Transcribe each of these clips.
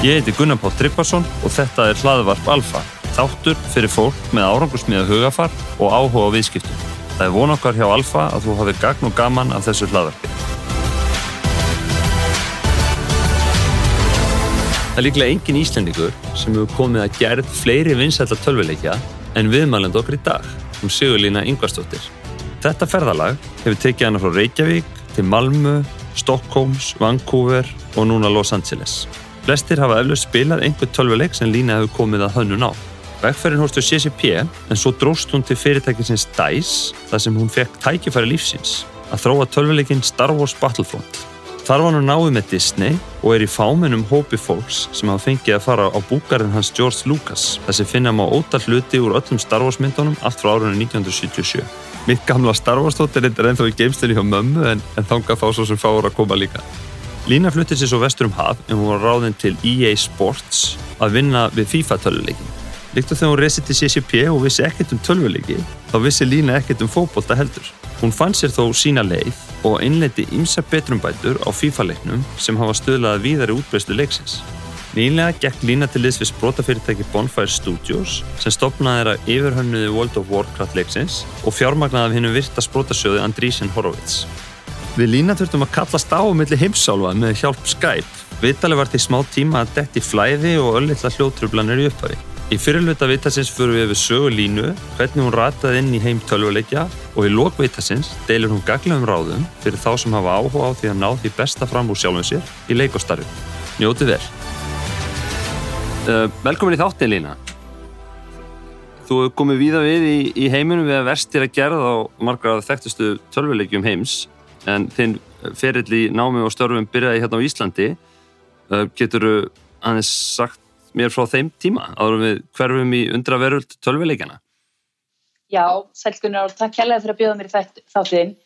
Ég heiti Gunnar Pátt Tryggvason og þetta er hlaðvarp Alfa, þáttur fyrir fólk með árangusmiða hugafar og áhuga á viðskiptum. Það er von okkar hjá Alfa að þú hafið gagn og gaman af þessu hlaðvarpi. Það er líklega engin Íslandingur sem hefur komið að gerð fleiri vinsætla tölvuleikja en viðmælend okkur í dag, um Sigurlína Yngvarstóttir. Þetta ferðalag hefur tekið hana frá Reykjavík til Malmö, Stockholms, Vancouver og núna Los Angeles. Flestir hafa eflust spilað einhver tölvuleik sem Lína hefur komið að hönnun á. Vegferðin hóstu CCP en svo dróst hún til fyrirtækinsins DICE þar sem hún fekk tækifæri lífsins að þróa tölvuleikin Star Wars Battlefront. Þar var hann náðu með Disney og er í fámennum hópi fólks sem hafa fengið að fara á búgarðin hans George Lucas þar sem finna má ótal hluti úr öllum Star Wars myndunum allt frá árunni 1977. Mitt gamla Star Wars tóttir er ennþá í geimslinni hjá mömmu en, en þanga fá svo sem fáur að koma líka. Lína fluttið sér svo vestur um haf en hún var ráðinn til EA Sports að vinna við FIFA tölvuleikin. Líkt og þegar hún resið til CCP og vissi ekkert um tölvuleiki, þá vissi Lína ekkert um fókbólta heldur. Hún fann sér þó sína leið og innleiti ymsa betrumbætur á FIFA-leiknum sem hafa stöðlaði víðari útbreyslu leiksins. Nýlega gekk Lína til liðs við sprótafyrirtæki Bonfire Studios sem stopnaði þeirra yfirhönnuði World of Warcraft leiksins og fjármagnaði af hennu virta sprótasjóði Andrísin Horowitz. Við lína þurftum að kallast á millir heimsálfa með hjálp Skype. Viðtalið var til smá tíma að detti flæði og öllitla hljótrublanir í upphafi. Í fyrirluta viðtalsins fyrir við við sögu línu, hvernig hún rataði inn í heim tölvuleikja og í lók viðtalsins deilur hún gaglegum ráðum fyrir þá sem hafa áhuga á því að ná því besta fram úr sjálfum sér í leikostarfi. Njótið vel. Uh, velkomin í þáttin Lína. Þú hefur komið víða við í, í heiminum við að verstir að gerða á margar af þekktustu tölvuleikjum heims en þinn ferill í námi og störfum byrjaði hérna á Íslandi. Getur aðeins sagt mér frá þeim tíma áður við hverfum í undraveröld tölvileikjana Já, sælkunar og takk kærlega fyrir að bjóða mér þáttin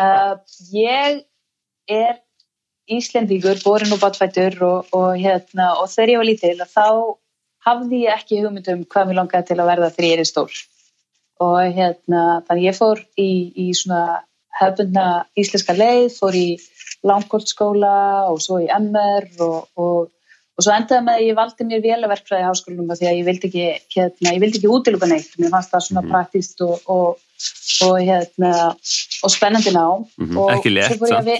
uh, Ég er Íslendíkur, borin og batfættur og, og, hérna, og þegar ég var lítil þá hafði ég ekki hugmyndum hvað mér langaði til að verða þegar ég er stór. Og hérna, þannig ég fór í, í svona hefðbundna íslenska leið, fór í langkortskóla og svo í MR og, og, og svo endaði með að ég valdi mér vélaverkfræði í háskólanum því að ég vildi ekki, hérna, ég vildi ekki útiluga neitt, mér fannst það svona mm -hmm. praktíst og, og hérna, spennandi ná. Mm -hmm. Ekki létt það?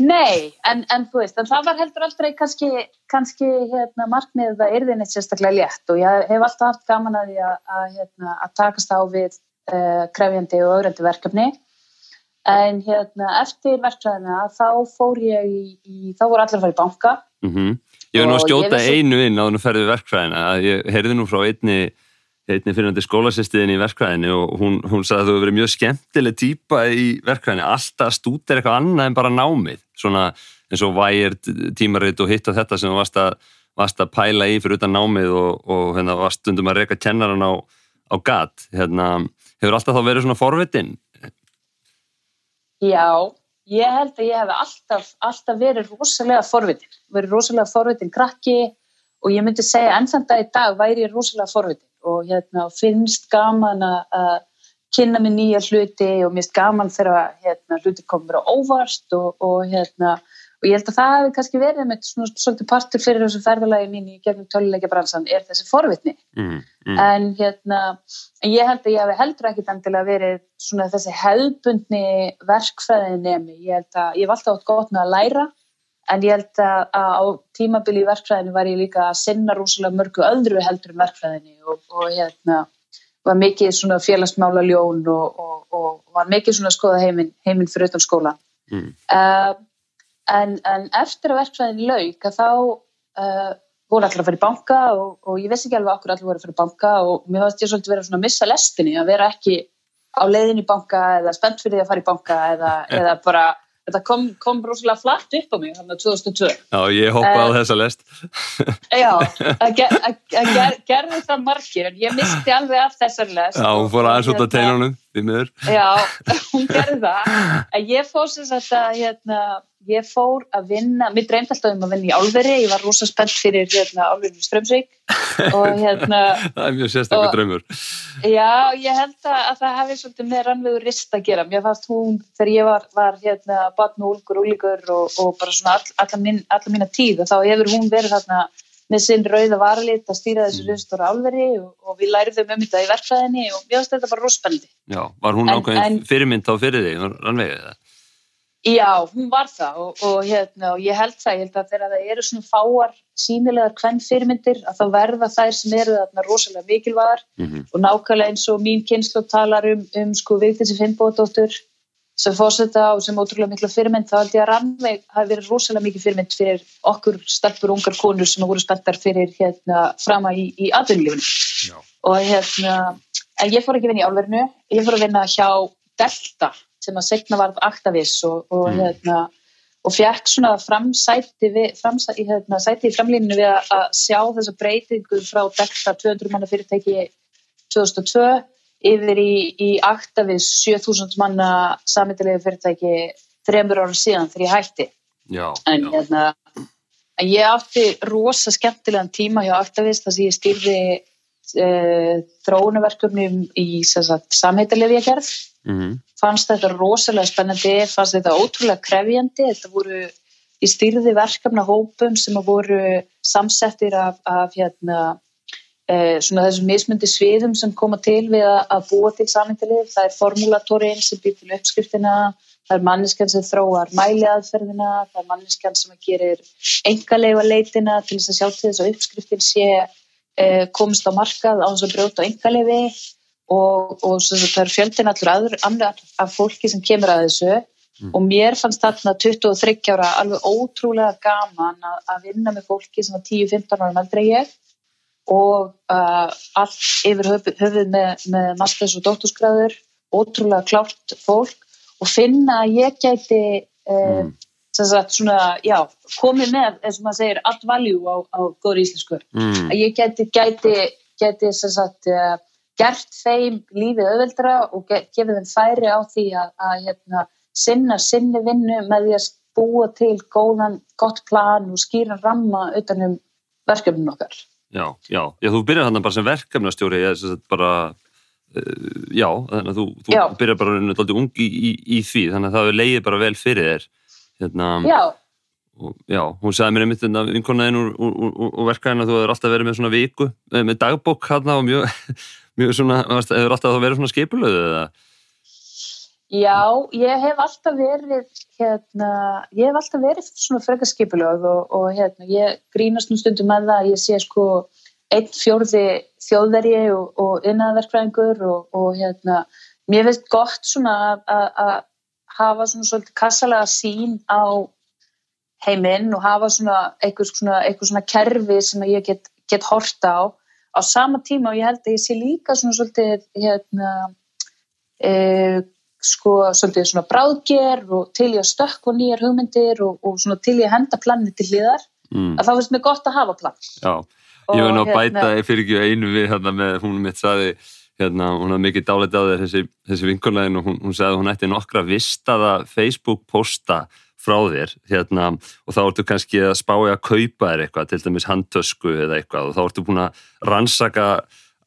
Nei, en, en þú veist, en það var heldur aldrei kannski, kannski hérna, markmiðið að erði neitt sérstaklega létt og ég hef alltaf haft gaman að því að, að, hérna, að takast á við uh, krefjandi og öðrandi verkefni en hérna eftir verkefæðina þá fór ég í, í þá voru allir að fara í banka. Mm -hmm. Ég hef nú að skjóta vissi... einu inn á þannig að ferði verkefæðina ég heyrði nú frá einni einni fyrirhandi skólasestiðin í verkvæðinu og hún, hún sagði að þú hefur verið mjög skemmtileg týpa í verkvæðinu, alltaf stútir eitthvað annað en bara námið, svona eins og vægir tímaritt og hitt og þetta sem þú varst varst að pæla í fyrir utan námið og, og hérna, varst stundum að reyka kennaran á, á gat. Hérna, hefur alltaf þá verið svona forvitin Já, ég held að ég hef alltaf, alltaf verið rosalega forvitin, verið rosalega forvitin krakki og ég myndi segja ennþann dag í dag væri ég rosalega forvitin og hérna, finnst gaman að kynna mig nýja hluti og mér finnst gaman þegar hérna, hluti komur á óvart og, og hérna og ég held að það hefði kannski verið með svona svolítið partur fyrir þessu ferðalagi mín í gegnum töluleika bransan er þessi forvitni mm, mm. en hérna ég held að ég hef heldur ekkit endilega verið svona þessi hefðbundni verkfræðin nemi, ég held að ég hef alltaf átt gott með að læra en ég held að, á tímabili í verkfræðinu var ég líka að sinna rúslega mörgu öðru heldur um verkfræðinu og, og hérna var mikið svona félagsmála ljón og, og, og var mikið svona skoða heiminn heiminn fyrir utan skóla mm. uh, en, en eftir að verkfræðin lauk að þá uh, voru allir að fara í banka og, og ég vissi ekki alveg okkur allir voru að fara í banka og mér fannst ég svolítið vera svona að missa lestinni að vera ekki á leiðin í banka eða spennt fyrir því að fara í banka eða, eða bara þetta kom, kom brúslega flatt upp á mig þannig að 2002 Já, ég hoppaði á uh, þessa lest. Já, að ger, ger, gerði það margir en ég misti alveg af þessar lest. Já, hún fór aðeins út af teinunum Já, hún gerði það. En ég fór sem sagt að hérna, ég fór að vinna, mér dreymd alltaf um að vinna í álveri, ég var rosa spennt fyrir hérna, álverinu Strömsvík og hérna Það er mjög sérstaklega draumur Já, ég held að það hefði svolítið með rannvegu rist að gera, mér fannst hún þegar ég var, var hérna batn og úlgur, úlíkur og, og bara svona all, alla, mín, alla mína tíð og þá hefur hún verið þarna með sinn rauða varlit að stýra þessu mm. ristur álveri og, og við læriðum um þetta í verkfæðinni og mér finnst þetta bara rospennandi. Já, var hún ákveðin fyrirmynd á fyrir því, rannvegið það? Já, hún var það og, og, hérna, og ég held það, ég held að þegar það eru svona fáar sínilegar hvern fyrirmyndir að þá verða þær sem eru þarna rosalega mikilvægar mm -hmm. og nákvæmlega eins og mín kynslu talar um, um sko Vigdísi Finnbóðdóttur sem fórsetta og sem ótrúlega miklu fyrirmynd þá held ég að Rannveig hafi verið rosalega mikið fyrirmynd fyrir okkur stelpur og ungar konur sem voru spenntar fyrir hérna frama í, í atvinnulífinu. Og hérna en ég fór ekki vinna í álverðinu ég fór að vinna hjá Delta sem að segna varð aktavis og, og mm. hérna og fjekk svona framsæti við, framsæti, hérna, sæti í framlýninu við að sjá þessa breytingu frá Delta 200 manna fyrirtæki 2002 yfir í, í akta við 7000 manna samintilegu fyrirtæki þremur ára síðan þegar ég hætti já, en já. Hérna, ég átti rosa skemmtilegan tíma hjá Aktavist þar sem ég stýrði e, þróunaverkefnum í samheitalefja gerð mm -hmm. fannst þetta rosalega spennandi fannst þetta ótrúlega krefjandi þetta voru, ég stýrði verkefna hópum sem voru samsettir af, af hérna Eh, þessum mismundi sviðum sem koma til við að búa til samhengalið. Það er formulatorinn sem býr til uppskriftina, það er manniskan sem þróar mæliaðferðina, það er manniskan sem gerir engaleifa leitina til þess að sjá til þess að uppskriftin sé eh, komist á markað á þess að brjóta engaleifi og, og það er fjöldin allur annar af fólki sem kemur að þessu mm. og mér fannst þarna 23 ára alveg ótrúlega gaman að, að vinna með fólki sem var 10-15 ára meldra ég og uh, allt yfir höfuð með, með masters og doktorsgráður ótrúlega klárt fólk og finna að ég gæti uh, mm. svona, já, komið með eins og maður segir allt valjú á, á góður íslensku mm. að ég gæti, gæti, gæti sagt, uh, gert þeim lífið auðveldra og gefið þeim færi á því að, að hérna, sinna sinni vinnu með því að búa til góðan, gott plan og skýra ramma utanum verkefnum okkar Já, já, já, þú byrjar hann bara sem verkefnastjóri, ég er bara, uh, já, þannig að þú, þú byrjar bara náttúrulega ung í, í, í því, þannig að það leiði bara vel fyrir þér. Hérna, já. Og, já, hún sagði mér einmitt að vinkonaðin úr, úr, úr, úr verkaðina þú hefur alltaf verið með svona viku, með dagbók hérna og mjög, mjög svona, hefur alltaf verið svona skipulöðu eða? Já, ég hef alltaf verið hérna, ég hef alltaf verið svona frekarskipulög og, og hérna, ég grínast nú stundum með það að ég sé sko einn fjórði þjóðvergi og, og innaðverkfræðingur og, og hérna, mér finnst gott svona að hafa svona svolítið kassalega sín á heiminn og hafa svona eitthvað svona, eitthvað svona kerfi sem ég get, get horta á á sama tíma og ég held að ég sé líka svona svolítið hérna eða sko svolítið svona bráðger og til ég að stökka nýjar hugmyndir og, og svona til ég að henda planni til hliðar mm. að það finnst mér gott að hafa plan Já, ég var ná að bæta hérna, fyrir ekki einu við hérna með, hún mitt saði hérna, hún hafði mikið dálit á þessi, þessi vinkunlegin og hún, hún sagði hún ætti nokkra vistaða Facebook posta frá þér hérna og þá ertu kannski að spája að kaupa þér eitthvað, til dæmis handtösku eða eitthvað og þá ertu búin að rannsaka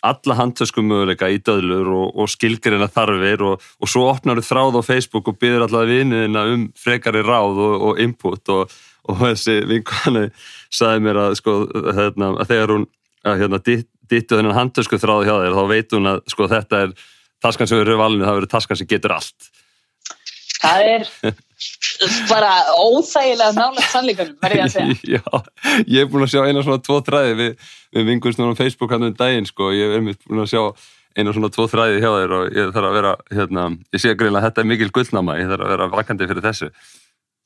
alla handtöskum möguleika í döðlur og, og skilgirina þarfir og, og svo opnar þú þráð á Facebook og byrður allavega vinniðina um frekari ráð og, og input og þessi vinkvæðinu sagði mér að, sko, hérna, að þegar hún hérna, dittu þennan handtösku þráðu hjá þér þá veit hún að sko, þetta er taskan sem eru valinu, það verður taskan sem getur allt. Það er bara óþægilega nálega sannleikunum, verður ég að segja. Já, ég er búin að sjá eina svona tvo þræði við, við vingurstunum á Facebook hann um daginn, sko, ég er búin að sjá eina svona tvo þræði hjá þér og ég þarf að vera, hérna, ég sé greinlega að þetta er mikil gullnáma, ég þarf að vera vakandi fyrir þessu.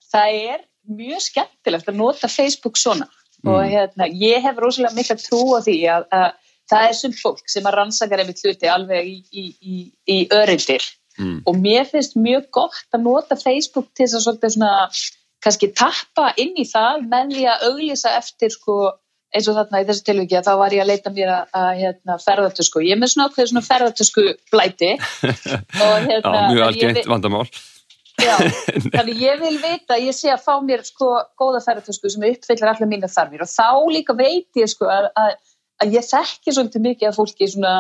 Það er mjög skemmtilegt að nota Facebook svona mm. og hérna, ég hef rosalega mikla trú á því að, að það er sem fólk sem að rannsakar einmitt hluti alveg í, í, í, í örindir mm. og mér finnst mjög gott að nota Facebook til þess að svona kannski tappa inn í það með því að auglýsa eftir sko eins og þarna í þessu tilvíki að þá var ég að leita mér að, að hérna, ferðartösku, ég er með svona svona ferðartösku blæti og hérna Já, mjög algengt vandamál. Já, þannig ég vil vita, ég sé að fá mér sko góða ferðartösku sem uppfyllir allar mína þarfir. Og þá líka veit ég sko að, að, að ég þekki svolítið mikið af fólki svona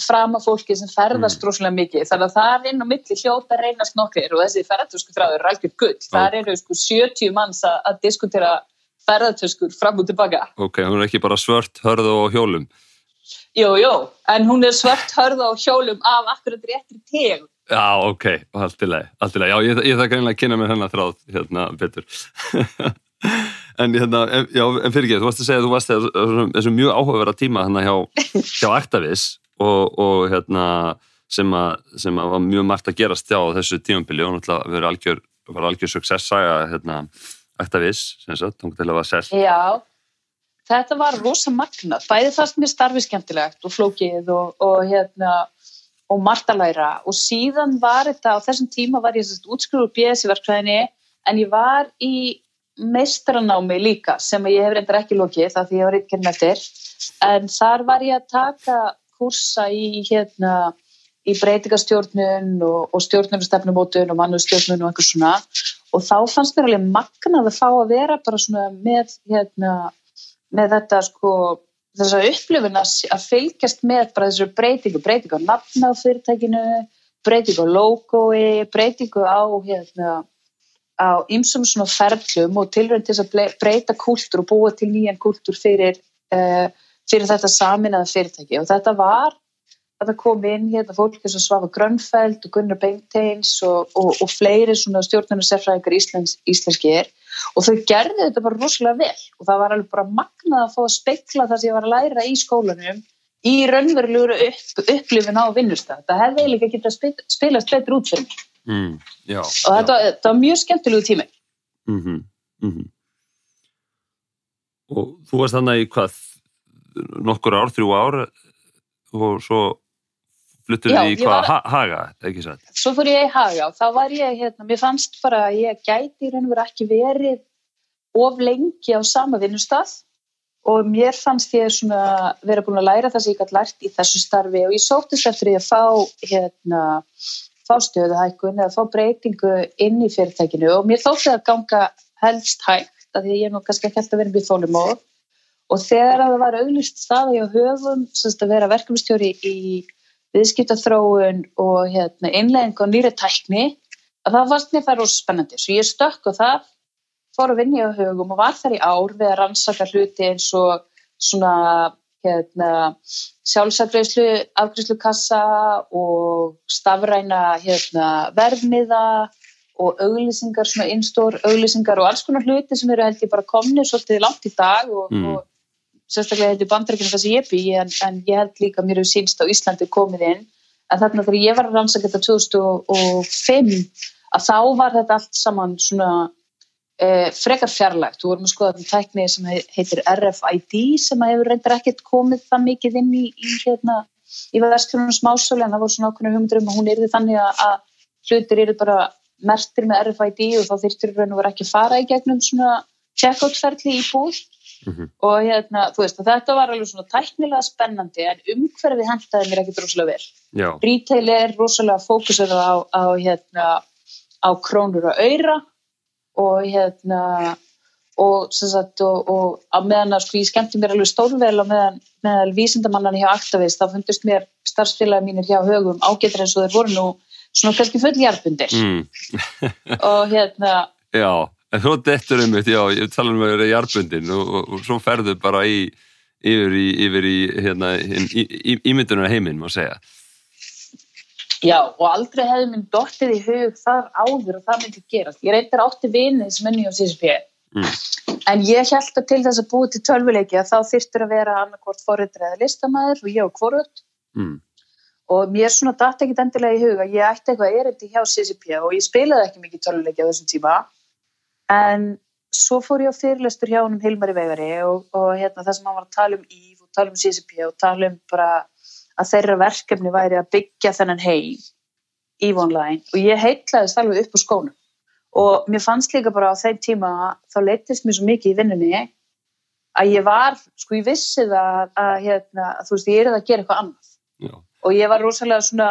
frama fólki sem ferðast mm. rosalega mikið þannig að það er inn á milli hljóta reynast nokkur og þessi ferðartösku þráður er algjör gull, oh. það eru sko 70 manns að, að diskutera ferðartöskur fram og tilbaka. Ok, hún er ekki bara svört hörðu og hjólum Jú, jú, en hún er svört hörðu og hjólum af akkurat réttri tegum Já, ok, allt í leið, allt í leið. Já, ég, ég það greinlega að kynna mér hennar þráð, hérna, betur. en hérna, já, en fyrir ekki, þú varst að segja að þú varst þessum mjög áhugaverða tíma hérna hjá, hjá Actavis og, og hérna, sem að, sem að var mjög margt að gerast hjá þessu tímambili og náttúrulega verið algjör, var algjör success-saga, hérna, Actavis, sem sagt, hún til að var sell. Já, þetta var rosa magnat, bæði það sem er starfið skemmtilegt og flókið og, og hérna, og margt að læra og síðan var þetta, á þessum tíma var ég útskriður úr BS í verkfræðinni en ég var í meistranámi líka sem ég hef reyndar ekki lókið það því ég var eitthvað þér en þar var ég að taka kursa í hérna í breytingastjórnun og, og stjórnunastefnumótun og mannustjórnun og eitthvað svona. Og þá fannst mér alveg magnað að fá að vera bara svona með hérna með þetta sko þess að upplifin að fylgjast með bara þessu breytingu, breytingu á nafna á fyrirtækinu, breytingu á logoi, breytingu á hérna, á ymsum svona ferlum og tilrönd til að breyta kúltur og búa til nýjan kúltur fyrir, uh, fyrir þetta saminaða fyrirtæki. Og þetta var þetta kom inn hérna fólk eins og Svafa Grönfeld og Gunnar Bengteins og, og, og fleiri svona stjórnarnar sérfræðingar íslensk, íslenskir. Og þau gerði þetta bara rosalega vel. Og það var alveg bara magnað að fá að speikla það sem ég var að læra í skólanum í raunverulegur upp, upplifin á vinnustaf það hefði eiginlega getið að spilast betur út fyrir. Mm, já, og þetta, þetta var mjög skemmtilegu tími. Mm -hmm, mm -hmm. og þú varst þannig hvað nokkur ár, þrjú ár og svo fluttur þið í hvað, var, ha, Haga, ekki svo? Svo fór ég í Haga og þá var ég, hérna, mér fannst bara að ég gæti í raun og veru ekki verið of lengi á sama vinnustaf og mér fannst ég svona vera búin að læra það sem ég gæti lært í þessu starfi og ég sóttist eftir því að fá hérna, fá stöðuhækun eða fá breytingu inn í fyrirtækinu og mér þótti að ganga helst hægt að því ég er nú kannski ekki alltaf verið býð þólumóð og þegar það var auglist staði á höfum, semst að vera verkefnstjóri í viðskiptaþróun og hérna, innlegging og nýri tækni að það fannst mér það rosa spennandi svo ég stökk og það fór að vinja á hugum og var þar í ár við að rannsaka hluti eins og svona hérna, sjálfsagreyslu afgriðslukassa og stafræna hérna, verfniða og auglýsingar, svona einstór auglýsingar og alls konar hluti sem eru held ég bara komni svolítið langt í dag og, mm. og sérstaklega þetta er bandrækjum þess að ég bý en, en ég held líka að mér hefur sínst á Íslandi komið inn. En þarna þegar ég var að rannsaka þetta 2005 að þá var þetta allt saman svona e, frekar fjarlægt, þú vorum að skoða um tækni sem heitir RFID sem hefur reyndar ekkert komið það mikið inn í, í hérna í vestlunum smásölu en það voru svona ákveðinu humdur um að hún erði þannig að hlutir eru bara mertir með RFID og þá þurftur raun og vera ekki fara í gegnum svona checkout-ferli í búð mm -hmm. og hérna, þú veist, þetta var alveg svona tæknilega spennandi en umhverfið hendaði mér ekkert rosalega vel Já. retail er rosalega fókusur á, á hérna á krónur og öyra og hérna og, sagt, og, og á meðan að sko ég skemmti mér alveg stórvel og meðan, meðan vísindamannan hjá Actavis þá fundust mér starfsfélagi mínir hjá högum ágetur eins og þeir voru nú svona kannski fullhjarpundir mm. og hérna Já En þú dettur um þetta, já, ég tala um að vera í arbundin og, og, og svo ferðu bara í, yfir í, yfir í, hérna, í, í ímyndunar heiminn, má segja. Já, og aldrei hefði minn dóttir í hug þar áður og það myndi gerast. Ég reyndar átti vinið sem enni á CSP, mm. en ég held að til þess að búið til tölvuleiki að þá þýrtur að vera annarkort forriðri eða listamæður og ég og hvorut. Mm. Og mér svona dætt ekki endilega í hug að ég ætti eitthvað erindi hjá CSP og ég spilaði ekki mikið tölvuleiki á þessum tíma en svo fór ég á fyrirlestur hjá hann um Hilmari Vegari og, og hérna, það sem hann var að tala um Ív og tala um CCP og tala um bara að þeirra verkefni væri að byggja þennan heim Ív online. Og ég heitlaðist alveg upp á skónum. Og mér fannst líka bara á þeim tíma þá leytist mér svo mikið í vinnunni að ég var, sko ég vissi það að, hérna, að þú veist ég er að gera eitthvað annað. Já. og ég var rosalega svona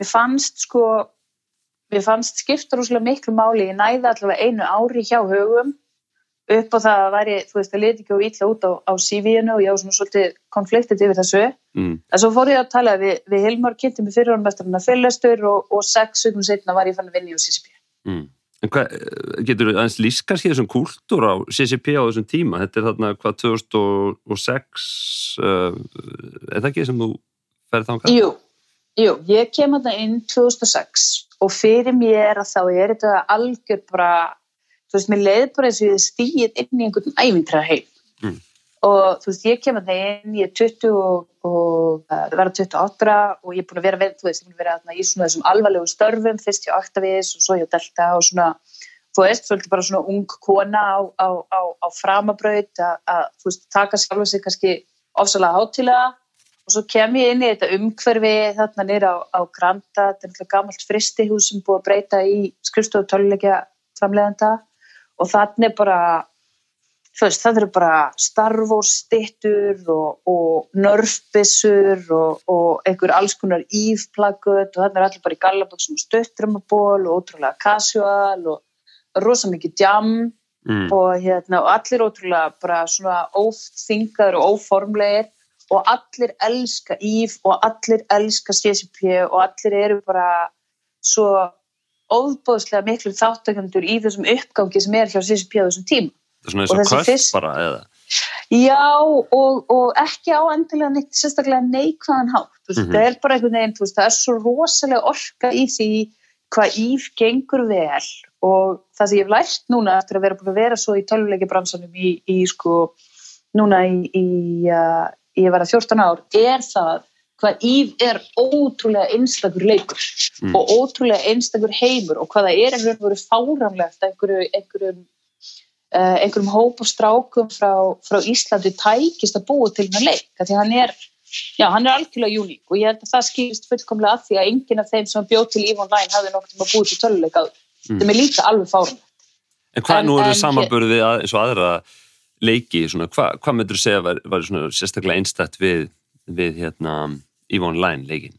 mér fannst sko mér fannst skipta rúslega miklu máli, ég næði allavega einu ári hjá hugum upp á það að væri, þú veist, það leti ekki á ítla út á, á CV-inu og ég á svona svolítið konfliktið yfir þessu. mm. En svo fór ég að tala við, við Hilmar, kynnti mig fyrir honum eftir hann að fyrirlestur og, og sex sögum setna var ég fann að vinna í CCP. Mm. En hvað, getur þú aðeins líst kannski þessum kúltúr á CCP á þessum tíma? Þetta er þarna hvað 2006 uh, er það ekki sem þú ferð þangað? Jú, jú, ég kem að það inn 2006 og fyrir mér að þá er þetta algjör bara, þú veist, mér leiði bara eins og ég stíð inn í einhvern ævintræða heim. Mm. Og þú veist, ég kem að það inn, ég er 20 og, og uh, verða 28 og ég er búin að vera, þú veist, ég er búin að vera þarna í svona þessum alvarlegu störfum, fyrst hjá Actavis og svo hjá Delta og svona, þú veist, svolítið bara svona ung kona á, á, á, á framabraut að, þú veist, taka sjálf sig kannski ofsalega hátilega og svo kem ég inn í þetta umhverfi þarna nýra á, á Granda, þetta er gamalt fristihús sem búið að breyta í skrifstofu töluleikja framlegenda og þannig bara veist, það eru bara starfóstittur og, og nörfbissur og, og einhver alls konar ívplagut og þannig er allir bara í gallaböksum og stöttrumaból og ótrúlega casual og rosa mikið jam. Mm. og, hérna, og allir ótrúlega bara svona óþingaður og óformlegir og allir elska Íf og allir elska CCP og allir eru bara svo óbóðslega miklu þáttakandur í þessum uppgangi sem er hjá CCP á þessum tíma. Svona eins og kvöld fyrst- bara, eða? Já, og, og ekki á endilega neitt sérstaklega neikvæðan hátt. Veist, Mhm. Það er bara einhvern veginn, veist, það er svo rosalega orka í því hvað Íf gengur vel og það sem ég hef lært núna eftir að vera búin að vera svo í tölvuleiki bransanum í, í sko, núna í, í uh, ég var að 14 ár, er það hvað Íf er ótrúlega einstakur leikur Mm. og ótrúlega einstakur heimur og hvað það er og veru fáramlegt að einhverju, einhverjum uh, einhverjum hóp og strákum frá, frá Íslandi tækist að búa til hann leik, af því hann er já, hann er algjörlega uník og ég held að það skýrist fullkomlega að því að enginn af þeim sem bjóð til EVE Online hafði nokkuð tíma búið til töluleik áður, Mm. það er líka alveg fáramlegt En hvað En- nú eru en- samanbörði við að, eins og aðra leiki, svona, hvað, hvað myndur þú segja var, var sérstaklega einstætt við, við hérna, EVE Online leikin?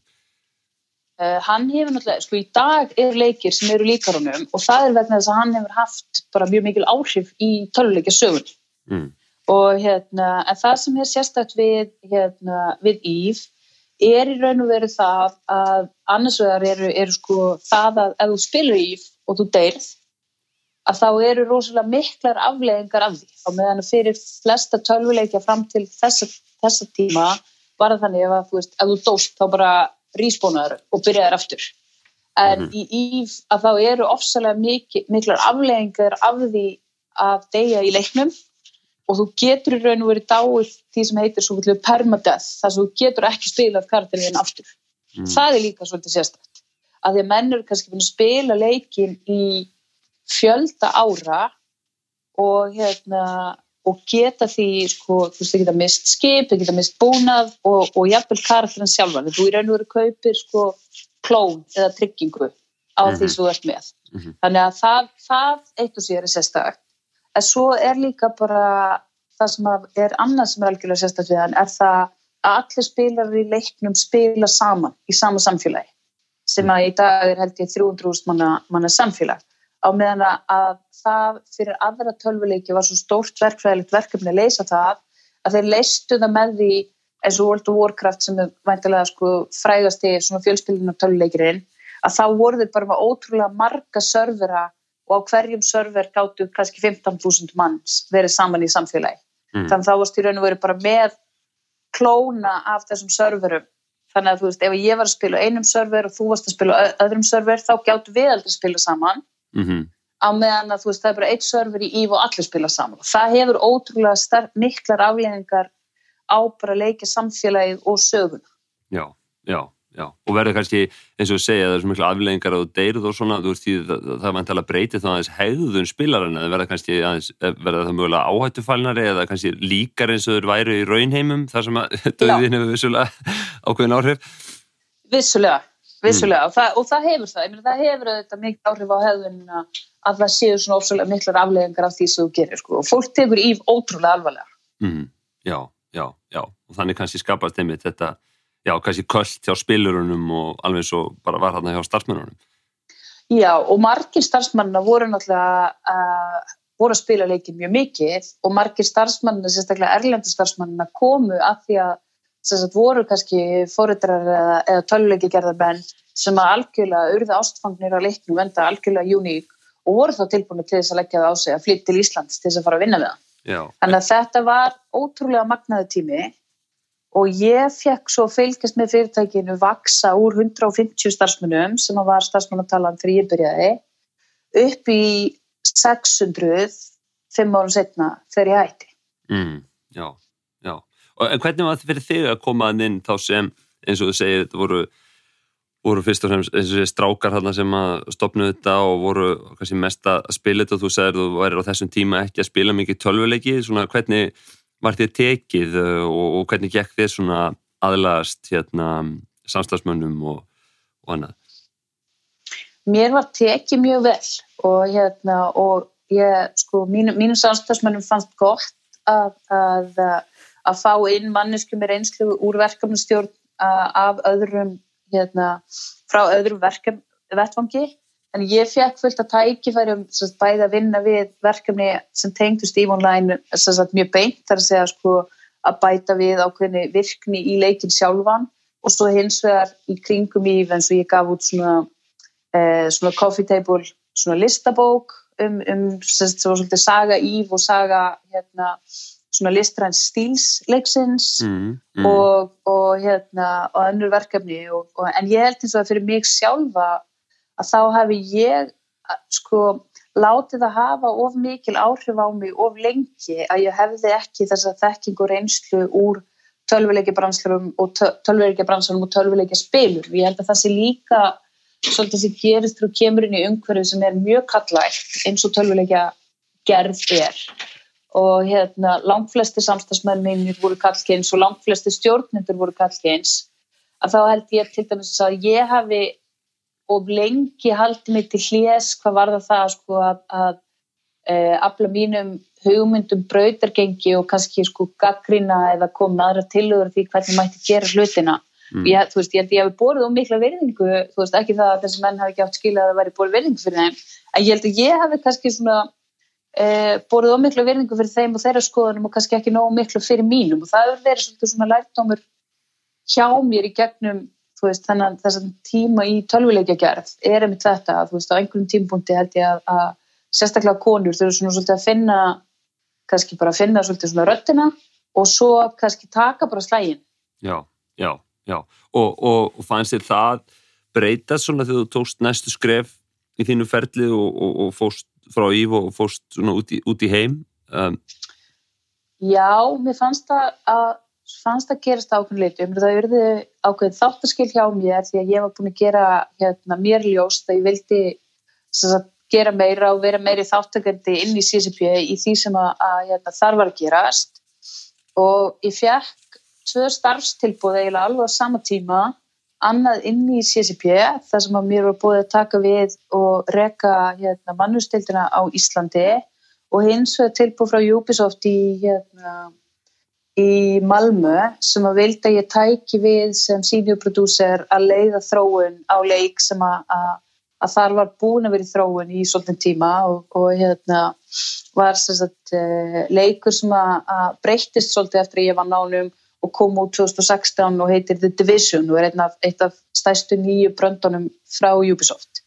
Uh, hann hefur náttúrulega, sko í dag er leikir sem eru líkarunum og það er vegna þess að hann hefur haft bara mjög mikil áhrif í töluleikja sögun Mm. og hérna, en það sem er sérstætt við, hérna, við Ív er í raun og veru það að annars vegar eru, eru sko það að ef þú spilur Ív og þú deyrð að þá eru rosalega miklar afleðingar af því og meðan fyrir flesta tölvuleikja fram til þessa, þessa tíma var það þannig að þú veist, ef þú dóst þá bara rísbónaður og byrjaður aftur en Mhm. í Ív að þá eru ofsalega mikil, miklar afleðingar af því að deyja í leiknum og þú getur í raun og verið dáið því sem heitir svo kallu permadeath þar sem þú getur ekki spilað karakterinn aftur Mm. það er líka svolítið sérstætt að því að menn eru kannski búin að spila leikin í fjölda ára og hérna og geta því, sko, þú veist, þið geta mist skip, þið geta mist búnað og, og jafnvel karakterinn sjálfan, þú í raun og veru kaupir, sko, klón eða tryggingu á því Mhm. sem þú ert með. Mhm. Þannig að það, það eitt og sér er sérstakt. En svo er líka bara það sem er annað sem er algjörlega sérstakt við hann, er það að allir spilar í leiknum spila saman í sama samfélagi sem að í dag er held ég 300.000 manna, manna samfélag á meðan að- að það fyrir aðra tölvuleiki var svo stórt verkfræðilegt verkefni að leysa það að þeir leistu það með því eins og World of Warcraft sem er væntilega sko frægasti svona fjölspilinu tölvuleikirinn að þá voru þeir bara með ótrúlega marga servera og á hverjum server gáttu kannski 15.000 manns verið saman í samfélagi. Mm. þannig að þá varst í raun og veru bara með klóna af þessum serverum. Þannig að þú veist, ef ég var að spila einum server og þú varst að spila öðrum server þá gáttu við aldrei að spila saman Mm á meðan að þú veist, það er bara eitt server í EVE og allir spila saman. Og það hefur ótrúlega sterk, miklar afleggingar á bara leikja samfélagið og söguna. Já, já, já. Og verður kannski, eins og segja, það er svo miklu afleðingar að þú deyrið og svona, veist, því það, það er vantilega breytið þá aðeins hegðun spilarana, það verða kannski aðeins, verða það mögulega áhættufælnari eða kannski líkar eins og þeir væru í raunheimum, þar sem að döðin hefur vissulega ákveðin áhrif. vissulega, vissulega og, það, og það hefur það, ég meina það hefur þetta mikið áhrif á hefðunina að það séu svona ótrúlega miklar afleggingar af því sem þú gerir sko. og fólk tekur EVE ótrúlega alvarlega Mm, já, já, já. Og þannig kannski skapast einmitt þetta, já, kannski köld hjá spilurunum og alveg svo bara var þarna hjá starfsmennunum. Já, og margir starfsmannina voru náttúrulega uh, voru að spila leikin mjög mikið og margir starfsmannina, sérstaklega erlendur starfsmannina komu að því að sagt, voru kannski fóriðrar eða, eða töluleiki gerðarbenn sem að algjörlega urða ástfangnir á leiknum enda algjörlega uník og voru þá tilbúinu til þess að leggja það á sig að flytta til Íslands til þess að fara að vinna við það. Já. Þannig að þetta var ótrúlega magnaði tími og ég fekk svo fylgjast með fyrirtækinu vaksa úr 150 starfsmunum sem var starfsmannatalan fyrir ég byrjaði upp í 600 fimm árum setna þegar ég hætti. Mm, já, en hvernig var þetta fyrir þig að koma inn þá sem, eins og þú segir, þetta voru voru fyrst og fremst þessi strákar þarna sem að stopna þetta og voru kannski mest að spila þetta og þú segir þú væri á þessum tíma ekki að spila mikið tölvuleiki. Svona hvernig var þér tekið uh, og, og hvernig gekk þér svona aðlast hérna samstagsmönnum og, og annað? Mér var tekið mjög vel og hérna og ég sko mínu, mínum samstagsmönnum fannst gott að, að að fá inn mannesku með reynslu úr verkefnustjórn uh, af öðrum hérna, frá öðrum verkefn, vettfangi en ég fekk fullt að tækifærum bæði að vinna við verkefni sem tengdust í online sagt, mjög beint þar að segja sko, að bæta við ákveðni virkni í leikin sjálfan og svo hins vegar í kringum í eins og ég gaf út svona, eh, svona coffee table svona listabók um, um sagt, svona, saga Ív og saga hérna svona listræns stílsleiksins mm, mm. og, og hérna og önnur verkefni og, og, en ég held eins og að fyrir mig sjálfa að þá hefði ég sko látið að hafa of mikil áhrif á mig of lengi að ég hefði ekki þess að þekking og reynslu úr tölvuleiki branslum og tölvuleiki branslum og tölvuleiki spilur. Ég held að það sé líka svolítið sem gerist og kemur inn í umhverju sem er mjög kallægt eins og tölvuleika gerð er og hérna langflesti samstagsmenn minnir voru kallkynns og langflesti stjórnendur voru kallkynns að þá held ég til dæmis að ég hafi og lengi haldi mig til hljés hvað var það það sko að, að e, afla mínum hugmyndum brautargengi og kannski sko gaggrina eða koma aðra tilöður því hvernig mætti gera hlutina mm. ég, þú veist, ég held ég hafi borðið um mikla verðingu þú veist, ekki það að þessi menn hafi ekki átt skilja að það væri borðið verðingu fyrir þeim en ég held að ég hafi kannski svona e, borðið ómiklu virðingu fyrir þeim og þeirra skoðunum og kannski ekki nóg miklu fyrir mínum. Og það hefur verið svolítið svona lærtómur hjá mér í gegnum veist, þennan þessan tíma í tölvuleikja gerð er einmitt þetta að veist á einhverjum tímpunkti held ég að, að sérstaklega konur þurfa svona svolítið að finna kannski bara að finna svolítið svona röttina og svo kannski taka bara slægin. Já, já, já. Og, og, og fannst þér það breytast svona þegar þú tókst næstu skref í þínu ferli og, og fóst frá Ív og fórst svona út í, út í heim um. Já, mér fannst það að fannst að gerast ákveðin litur það verði ákveðin þáttaskil hjá mér því að ég var búin að gera hérna, mér ljóst að ég vildi sagt, gera meira og vera meiri þáttakandi inn í CCP í því sem að, að hérna, þar var að gerast og ég fekk tvö starfstilbúð eiginlega alveg á sama tíma annað inn í CCP þar sem að mér var búið að taka við og reka hérna, mannustildina á Íslandi. Og hins vegar tilbúið frá Ubisoft í, hérna, í Malmö sem að vildi að ég tæki við sem senior producer að leiða þróun á leik sem að, að, að þar var búin að vera í þróun í svolítinn tíma og, og hérna var sagt, eh, leikur sem að, að breyttist svolítið eftir að ég var nánum og kom út 2016 og heitir The Division og er einn af, af stæstu nýju bröndunum frá Ubisoft.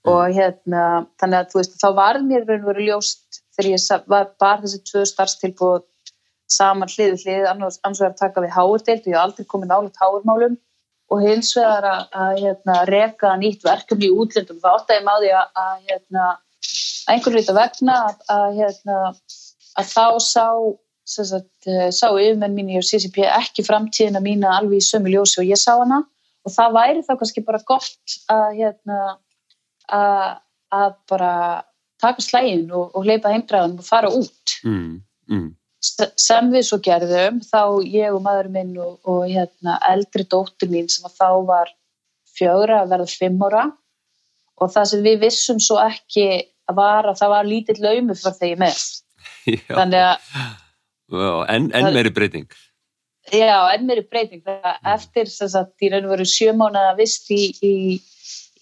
Mm. og hérna þannig að þú veist þá var mér verið verið ljóst þegar ég var bara þessi tvö starfstilbúð saman hlið hlið annars að taka við háurdeild og ég hef aldrei komið nálega háurmálum og hins vegar að, að hérna, reka nýtt verkefni í útlöndum. Þá átt að ég máði að, að hérna, einhvern veit að vegna að, hérna, að þá sá sá yfirmenn mín í CCP ekki framtíðina mína alveg í sömu ljósi og ég sá hana. Og það væri þá kannski bara gott að, hérna, að, að bara taka slægin og, og leipa heimdræðan og fara út. Mm, mm. sem við svo gerðum þá ég og maður minn og, og hérna, eldri dóttur mín sem þá var fjögra að verða fimm ára. Og það sem við vissum svo ekki að var að það var lítill laumi fyrir þegar með. Þannig að En, en meiri breyting. Já, en meiri breyting. Það eftir þess að í raun og veru sjömánaða vist í, í,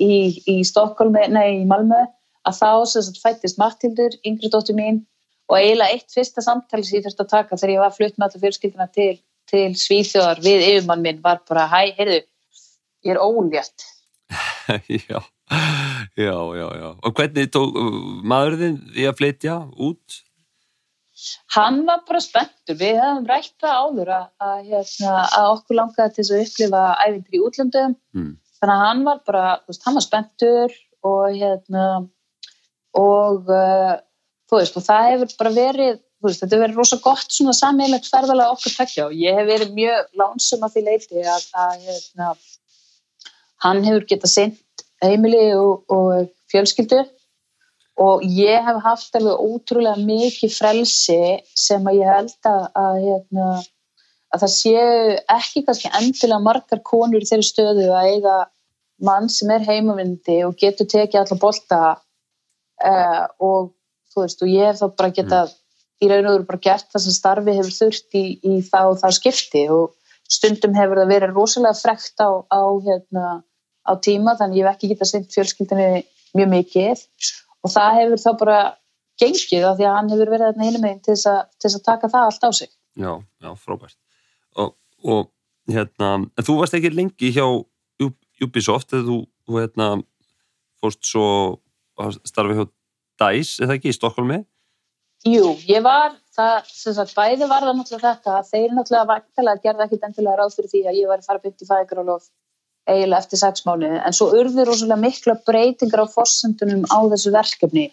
í, í Stokkólmi, nei í Malmö að þá sem sagt fættist Mattildur, yngri dóttur mín og eiginlega eitt fyrsta samtali sem ég þurfti að taka þegar ég var flutt með allar fjölskyldina til, til Svíþjóðar við yfirmann minn var bara hæ, heyrðu, ég er ólétt. já, já, já, já. Og hvernig tók maðurinn því að flytja út? Hann var bara spenntur, við hefum rætt það áður að, að, hérna, að okkur langaði til að upplifa ævindir í útlöndum, mm. þannig að hann var bara, veist, hann var spenntur og hérna og uh, þú veist, og það hefur bara verið, veist, þetta hefur verið rosa gott svona sammeilegt ferðalega okkur tekja og ég hef verið mjög lánsum að því leiti að, að hérna, hann hefur getað sendt heimili og, og fjölskyldu og ég hef haft alveg ótrúlega mikið frelsi sem að ég held að, að, hérna, að það séu ekki kannski endilega margar konur í þeirri stöðu að eiga mann sem er heimavindi og getur tekið allar bolta uh, og þú veist og ég hef þá bara getað mm. í raun og veru bara gert það sem starfi hefur þurft í, í þá þá skipti og stundum hefur það verið rosalega frekt á, á, hérna, á tíma þannig ég hef ekki getað sendt fjölskyldinni mjög mikið og það hefur þá bara gengið af því að hann hefur verið hérna einu meginn til þess að taka það allt á sig. Já, já, frábært. Og, og hérna, en þú varst ekki lengi hjá Ubisoft eða þú, þú hérna fórst svo að starfi hjá DICE, eða ekki, í Stokkólmi? Jú, ég var, það, sem sagt, bæði var það náttúrulega þetta, þeir náttúrulega vantilega gerði ekkit endilega ráð fyrir því að ég var að fara byrkt í fæðigrálof eiginlega eftir sex mánu, en svo urður rosalega mikla breytingar á fossendunum á þessu verkefni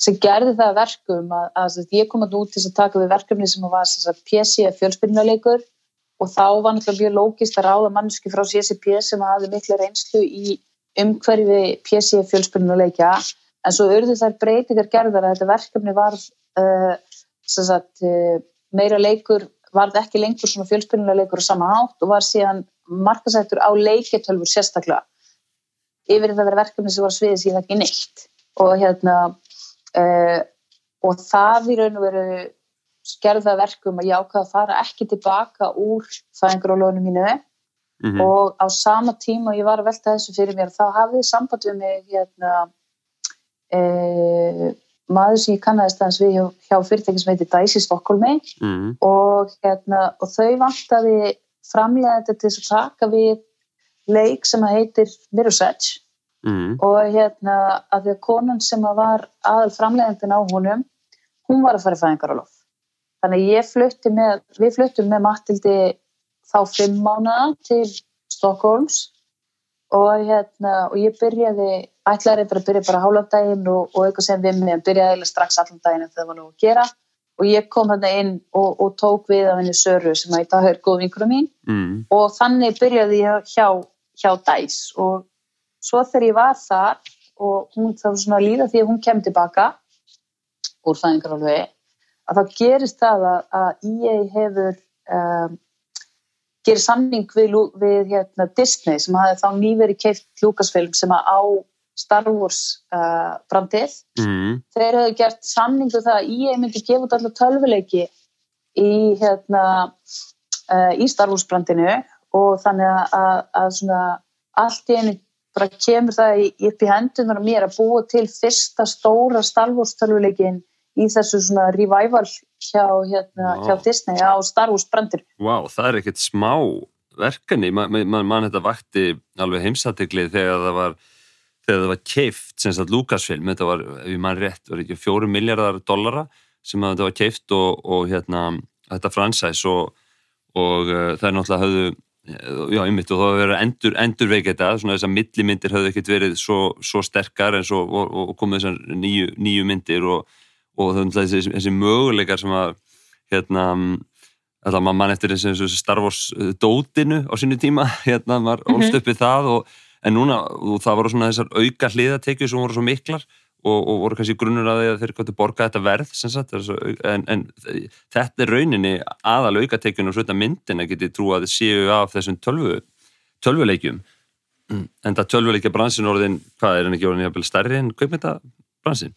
sem gerði það verkum að, að, að ég kom að út til að taka við verkefni sem var sagt, PC fjölspilnuleikur og þá var náttúrulega mjög lógist að ráða manneski frá CCP sem hafði mikla reynslu í umhverfi PC fjölspilnuleikja en svo urðu þær breytingar gerðar að þetta verkefni var uh, sagt, uh, meira leikur varð ekki lengur svona fjölspilnulega leikur á sama hátt og var síðan markasættur á leiketölfur sérstaklega yfir þetta verið verkefni sem var sviðið síðan ekki neitt og hérna uh, og það í raun og veru skerða verkum að ég ákvaða að fara ekki tilbaka úr fæðingarólónu mínu mm -hmm. og á sama tíma ég var að velta þessu fyrir mér þá hafið samband við mig hérna eh, maður sem ég kannast aðeins við hjá, hjá fyrirtæki sem heitir Dice í Stokkólmi mm. og, hérna, og þau vantaði framlega þetta til að taka við leik sem heitir Mirror's Edge mm. og hérna að því að konan sem var aðal framlegandin á húnum hún var að fara í fæðingar á lof þannig að ég flutti með við fluttum með Matildi þá fimm mánuða til Stokkólms og hérna og ég byrjaði ætlaði reyndar að byrja bara hálfdægin og, og eitthvað sem við með byrjaði strax allan daginn en það var nú að gera og ég kom þarna inn og, og tók við af henni Söru sem að í dag er góð vinkurum mín mm. og þannig byrjaði ég hjá, hjá Dæs og svo þegar ég var þar og hún þá svona líða því að hún kem tilbaka úr fæðingarálfi að þá gerist það að, að EA hefur um, gerir samning við, við hérna, Disney sem hafi þá nýveri keift Lucasfilm sem að á Star Wars uh, brandið mm. þeir hefðu gert samningu það að ég myndi gefa út allar tölvuleiki í, hérna, uh, í Star Wars brandinu og þannig að, að svona, allt í einu bara kemur það upp í hendunar mér að búa til fyrsta stóra Star Wars tölvuleikin í þessu svona revival hjá, hérna, wow. hjá Disney á Star Wars brandinu. Wow, það er ekkert smá verkefni, mann man, man, þetta vakti alveg heimsateglið þegar það var þegar það var keift, sem sagt Lucasfilm þetta var, ef ég mann rétt, var ekki fjóru miljardar dollara sem að þetta var keift og, og hérna, þetta fransæs og, og uh, það er náttúrulega höfðu, já, einmitt og það var verið endur, endurveik þetta, svona þessar millimindir höfðu ekkert verið svo, svo sterkar en svo, og, og komið þessar nýju, nýju myndir og það er náttúrulega þessi, þessi möguleikar sem að hérna alltaf mann eftir þessi Star Wars dótinu á sínu tíma, hérna var mm -hmm. ólst uppið það og en núna, það voru svona þessar auka hliðatekju sem voru svo miklar og, og voru kannski grunnur að því að þeir gott að borga þetta verð sagt, en, en þetta er rauninni aðal aukatekjun og svona myndin að geti trú að þið séu af þessum tölvu, tölvuleikjum. En það tölvuleikja bransin orðin, hvað er hann ekki orðin jafnvel stærri en kaupmynda bransin?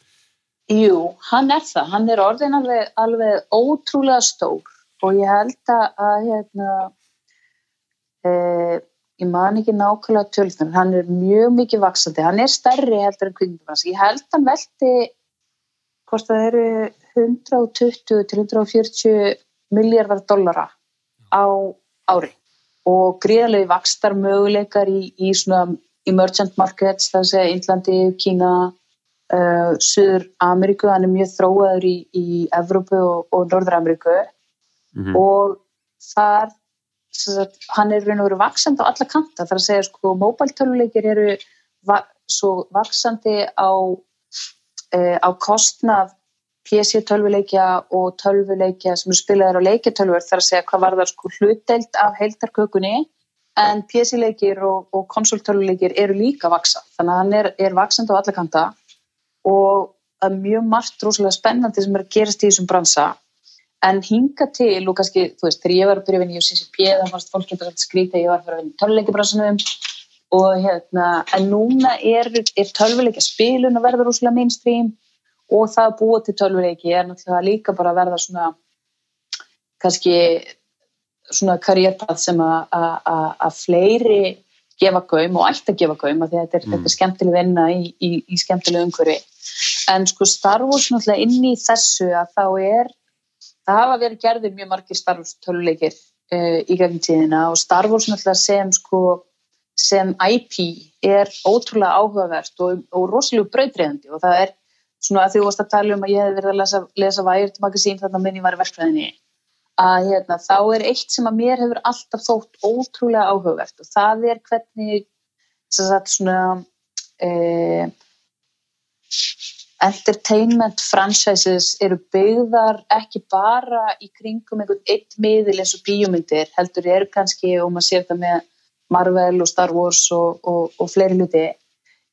Jú, hann er það, hann er orðin alveg, alveg ótrúlega stór og ég held að hérna, e, ég man ekki nákvæmlega tölfnum, hann er mjög mikið vaksandi, hann er stærri heldur en kvikmyndabransi, ég held hann velti hvort það eru 120 til 140 miljardar dollara á ári. Og gríðarlegi vakstar möguleikar í, í svona emergent markets, það sé Índlandi, Kína, uh, Suður Ameríku, hann er mjög þróaður í, í Evrópu og, og Norður Ameríku mm -hmm. og þar hann er raun og veru vaksandi á alla kanta, þar að segja sko móbaltöluleikir eru va svo vaksandi á, uh, á kostnaf PC tölvuleikja og tölvuleikja sem spilaður á leikjartölvur þar að segja hvað var það sko hlutdelt af heildarkökunni en PC leikir og, og konsoltölvuleikir eru líka vaksa þannig að hann er, er vaksand á allakanta og það er mjög margt rosalega spennandi sem er að gerast í þessum bransa en hinga til og kannski þú veist þegar ég var að byrja að vinna í UCCP þá fannst fólk getur að skrýta ég var að fara að vinna í tölvuleikibransunum og hérna en núna er, er tölvuleikja spilun að verða rosalega mainstream og það að búa til tölvuleiki er náttúrulega líka bara að verða svona kannski svona karriérpað sem að fleiri gefa gaum og ætti að gefa gaum að þetta er, mm. er skemmtileg vinna í, í, í skemmtileg umhverfi en sko Star Wars náttúrulega inn í þessu að þá er það hafa verið gerðið mjög margir Star Wars töluleikir uh, í gegnum tíðina og Star Wars náttúrulega sem sko sem IP er ótrúlega áhugavert og, og rosalega brautriðandi og það er svona að því varst að tala um að ég hef verið að lesa, lesa Wired magasín þarna minn ég var í verkfræðinni að hérna, þá er eitt sem að mér hefur alltaf þótt ótrúlega áhugavert og það er hvernig sagt, svona eh, entertainment franchises eru byggðar ekki bara í kringum einhvern eitt miðil eins og bíómyndir heldur eru kannski, og maður sér það með Marvel og Star Wars og, og, og fleiri luti,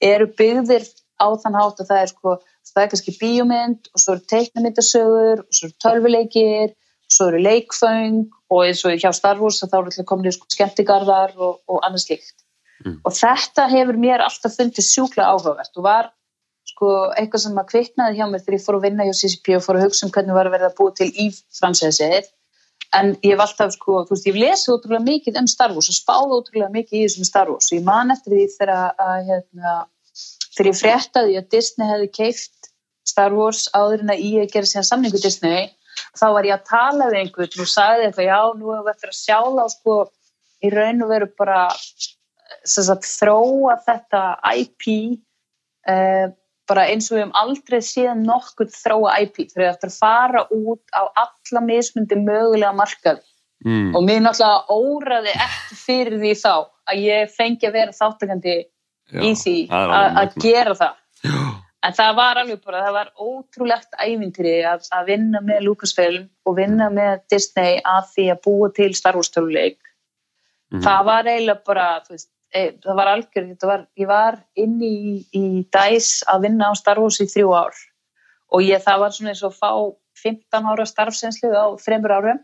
eru byggðir á þann hátt að það er sko það er kannski bíómynd og svo eru teiknamyndasögur og svo eru tölvuleikir og svo eru leikföng og eins og hjá Star Wars þá eru alltaf komin í sko skemmtigarðar og, og annað slikt mm. og þetta hefur mér alltaf fundið sjúkla áhugavert og var sko eitthvað sem að kviknaði hjá mér þegar ég fór að vinna hjá CCP og fór að hugsa um hvernig var að verða að búa til í fransæsið. En ég hef alltaf sko, þú veist, ég lesi ótrúlega mikið um Star Wars og spáði ótrúlega mikið í þessum Star Wars. Og ég man eftir því þegar að hérna, þegar ég fréttaði að Disney hefði keift Star Wars áður en að ég e gera síðan samningu Disney þá var ég að tala við einhvern og sagði eitthvað já, nú hefur við eftir að sjála sko, í raun og veru bara sagt, þróa þetta IP eh, bara eins og við hefum aldrei síðan nokkur þróa IP þegar við eftir að fara út á alla mismundi mögulega markað mm. og mér náttúrulega óraði eftir fyrir því þá að ég fengi að vera þáttakandi í því að gera það. Já. En það var alveg bara, það var ótrúlegt ævintýri að, að vinna með Lucasfilm og vinna með Disney að því að búa til Star Wars töluleik mm það var eiginlega bara veist, e, það var algjör, var, ég var inni í, í DICE að vinna á Star Wars í þrjú ár og ég, það var svona eins og fá 15 ára starfsenslu á þreymur árum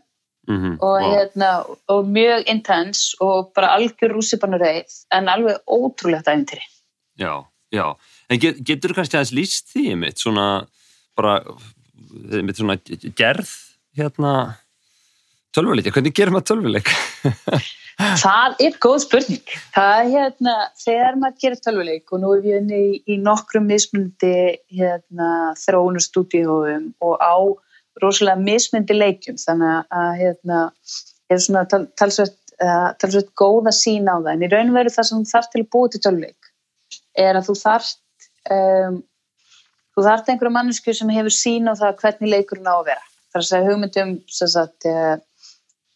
mm -hmm. og, wow. hérna, og mjög intens og bara algjör rússipannureið en alveg ótrúlegt ævintýri Já, já En get, getur þú kannski aðeins líst því mitt svona bara mitt svona gerð hérna tölvuleik, hvernig gerum maður tölvuleik? það er góð spurning. Það er hérna, þegar maður gerir tölvuleik og nú er við henni í, í nokkrum mismundi hérna þróunustúdíóum og á rosalega mismundi leikjum þannig að hérna er svona tal, talsveit, uh, talsveit góð að sína á það. En í raun veru það sem þarf til að búa til tölvuleik er að þú þarft um, þú þarft einhverju mannsku sem hefur sín á það hvernig leikurinn á að vera. Það er að segja hugmyndum sagt,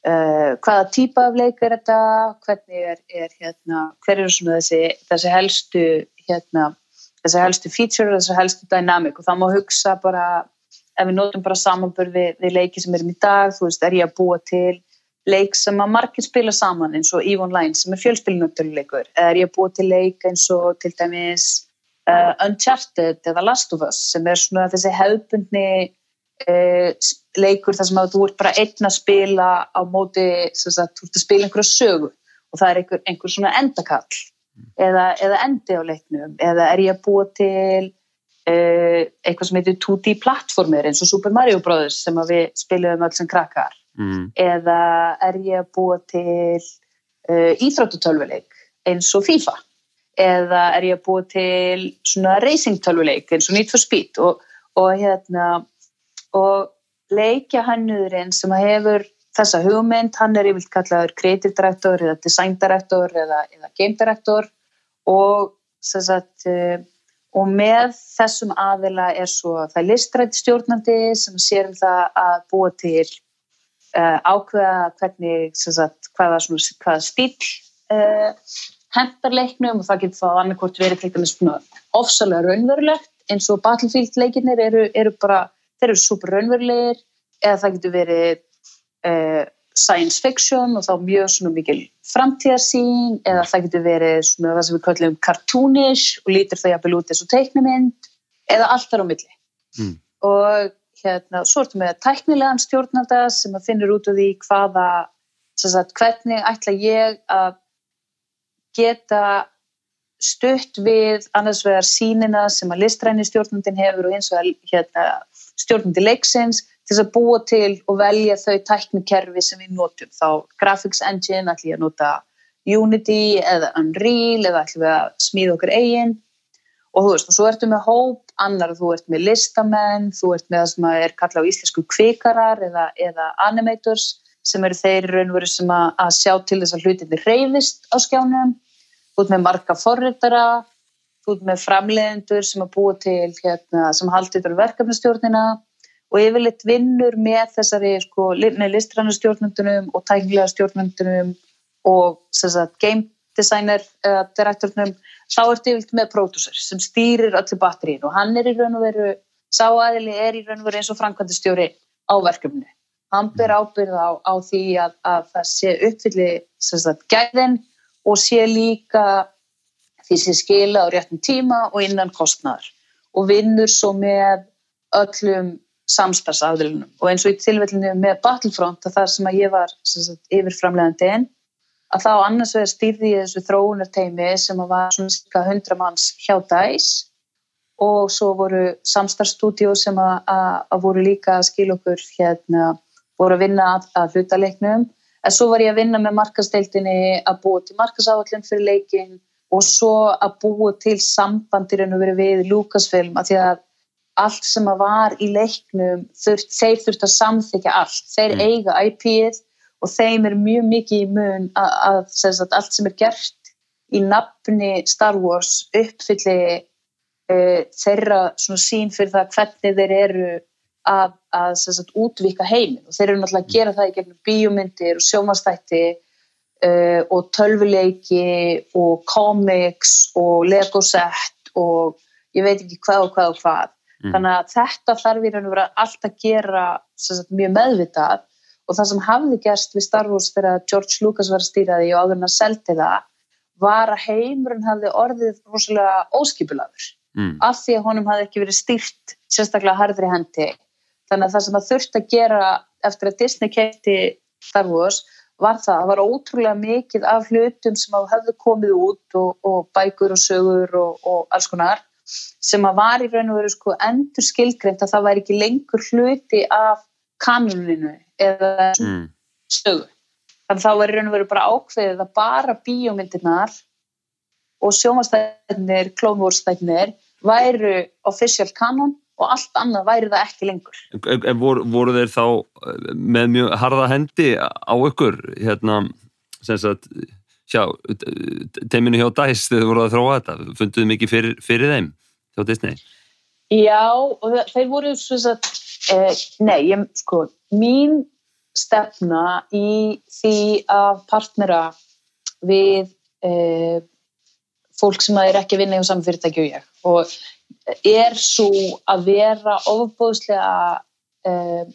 uh, hvaða típa af leik er þetta? Hvernig er, er hérna, hver eru svona þessi, þessi helstu hérna, þessi helstu feature þessi helstu dynamic? Og það má hugsa bara ef við notum bara samanbörð við, við leiki sem erum í dag, þú veist, er ég að búa til leik sem að margir spila saman eins og EVE Online sem er fjölspilnöttuleikur eða er ég að búa til leik eins og til dæmis uh, Uncharted eða Last of Us sem er svona þessi hefðbundni uh, leikur þar sem að þú ert bara einn að spila á móti, sagt, þú ert að spila einhverja sögu og það er einhver, einhver svona endakall eða, eða endi á leiknum eða er ég að búa til uh, eitthvað sem heitir 2D plattformir eins og Super Mario Bros sem við spilum alls sem krakkar mm. eða er ég að búa til íþróttutölvuleik eins og FIFA eða er ég að búa til svona racing tölvuleik eins og Need for Speed og, og hérna og leikja hannuðurinn sem hefur þessa hugmynd, hann er yfirlt kallaður creative director eða design director eða, eða game director og, sagt, eh, og með þessum aðila er svo það er listrætt stjórnandi sem sér um það að búa til uh, ákveða hvernig sagt, hvaða, svona, hvaða stíl uh, eh, hendar leiknum og það getur þá annarkort verið ofsalega raunverulegt eins og Battlefield leikinnir eru, eru bara þeir eru super raunverulegir eða það getur verið uh, science fiction og þá mjög svona mikil framtíðarsýn eða það getur verið svona það sem við kallum cartoonish og lítur það jafnvel út eins og teiknumind eða allt þar á milli mm. og hérna svo ertum við að tæknilegan stjórnanda sem að finnur út úr því hvaða sagt, hvernig ætla ég að geta stutt við annars vegar sínina sem að listræni stjórnandin hefur og eins og hérna, stjórnandi leiksins til að búa til og velja þau tæknikerfi sem við notum. Þá graphics engine ætlum ég að nota Unity eða Unreal eða ætlum við að smíða okkur eigin og þú veist, og svo ertu með hóp annar, þú ert með listamenn, þú ert með það sem er kallað á íslensku kvikarar eða, eða animators sem eru þeir raun og veru sem að, að sjá til þess að hlutinni reyðist á skjánum, ert með marga forritara, þú ert með framlegendur sem að búa til hérna, sem haldir verkefnastjórnina og yfirleitt vinnur með þessari sko, listrannu stjórnundunum og tæknilega stjórnundunum og sagt, game designer uh, direktornum, þá ertu yfirleitt með pródúsur sem stýrir öllu batterín og hann er í raun og veru, sáaðili er í raun og veru eins og framkvæmdastjóri á verkefni. Hann ber ábyrð á, á því að, að það sé uppfylli sagt, gæðin og sé líka því sé skila á réttum tíma og innan kostnar og vinnur svo með öllum samstarfsaðilunum. Og eins og í tilvellinu með Battlefront að það sem að ég var yfirframlegandi inn að þá annars vegar stýrði ég þessu þróunarteimi sem að var svona cirka 100 manns hjá DICE. Og svo voru samstarfstúdíu sem að, að, að voru líka að skilja okkur hérna, voru að vinna að, að hlutaleiknum. En svo var ég að vinna með markasteildinni að búa til markasáallin fyrir leikin og svo að búa til sambandir en að vera við Lucasfilm að því að allt sem að var í leiknum þurft, þeir þurft að samþykja allt þeir mm. eiga IP-ið og þeim er mjög mikið í mun að, að, að allt sem er gert í nafni Star Wars uppfylli uh, þeirra sín fyrir það hvernig þeir eru að, að útvika heimin og þeir eru náttúrulega að gera það í gegnum bíómyndir og sjómanstætti uh, og tölvuleiki og komiks og legosett og ég veit ekki hvað og hvað og hvað Mm. Þannig að þetta þarf í raun og vera allt að gera sagt, mjög meðvitað og það sem hafði gerst við Star Wars þegar George Lucas var að stýra því og áður en að selti það var að heimurinn hafði orðið rosalega óskipulaður mm. af því að honum hafði ekki verið stýrt sérstaklega harðri hendi. Þannig að það sem það þurfti að gera eftir að Disney kemti Star Wars var það, það var ótrúlega mikið af hlutum sem hafði komið út og, og bækur og sögur og, og alls konar sem að var í raun og veru sko endur skilgreint að það væri ekki lengur hluti af kanuninu eða mm. stögu. Þannig að þá var í raun og veru bara ákveðið að bara bíómyndirnar og sjómanstæðinir, klónvórstæðinir væru official kanon og allt annað væri það ekki lengur. En voru, voru þeir þá eh, með mjög harða hendi á ykkur hérna, sem sagt sjá, teiminu hjá DICE þegar voru að þróa þetta, funduðu mikið fyrir, fyrir þeim hjá Disney? Já, og þeir voru svo að, eh, nei, ég, sko, mín stefna í því að partnera við eh, fólk sem er ekki að vinna hjá saman fyrirtæki og ég og er svo að vera ofbóðslega eh,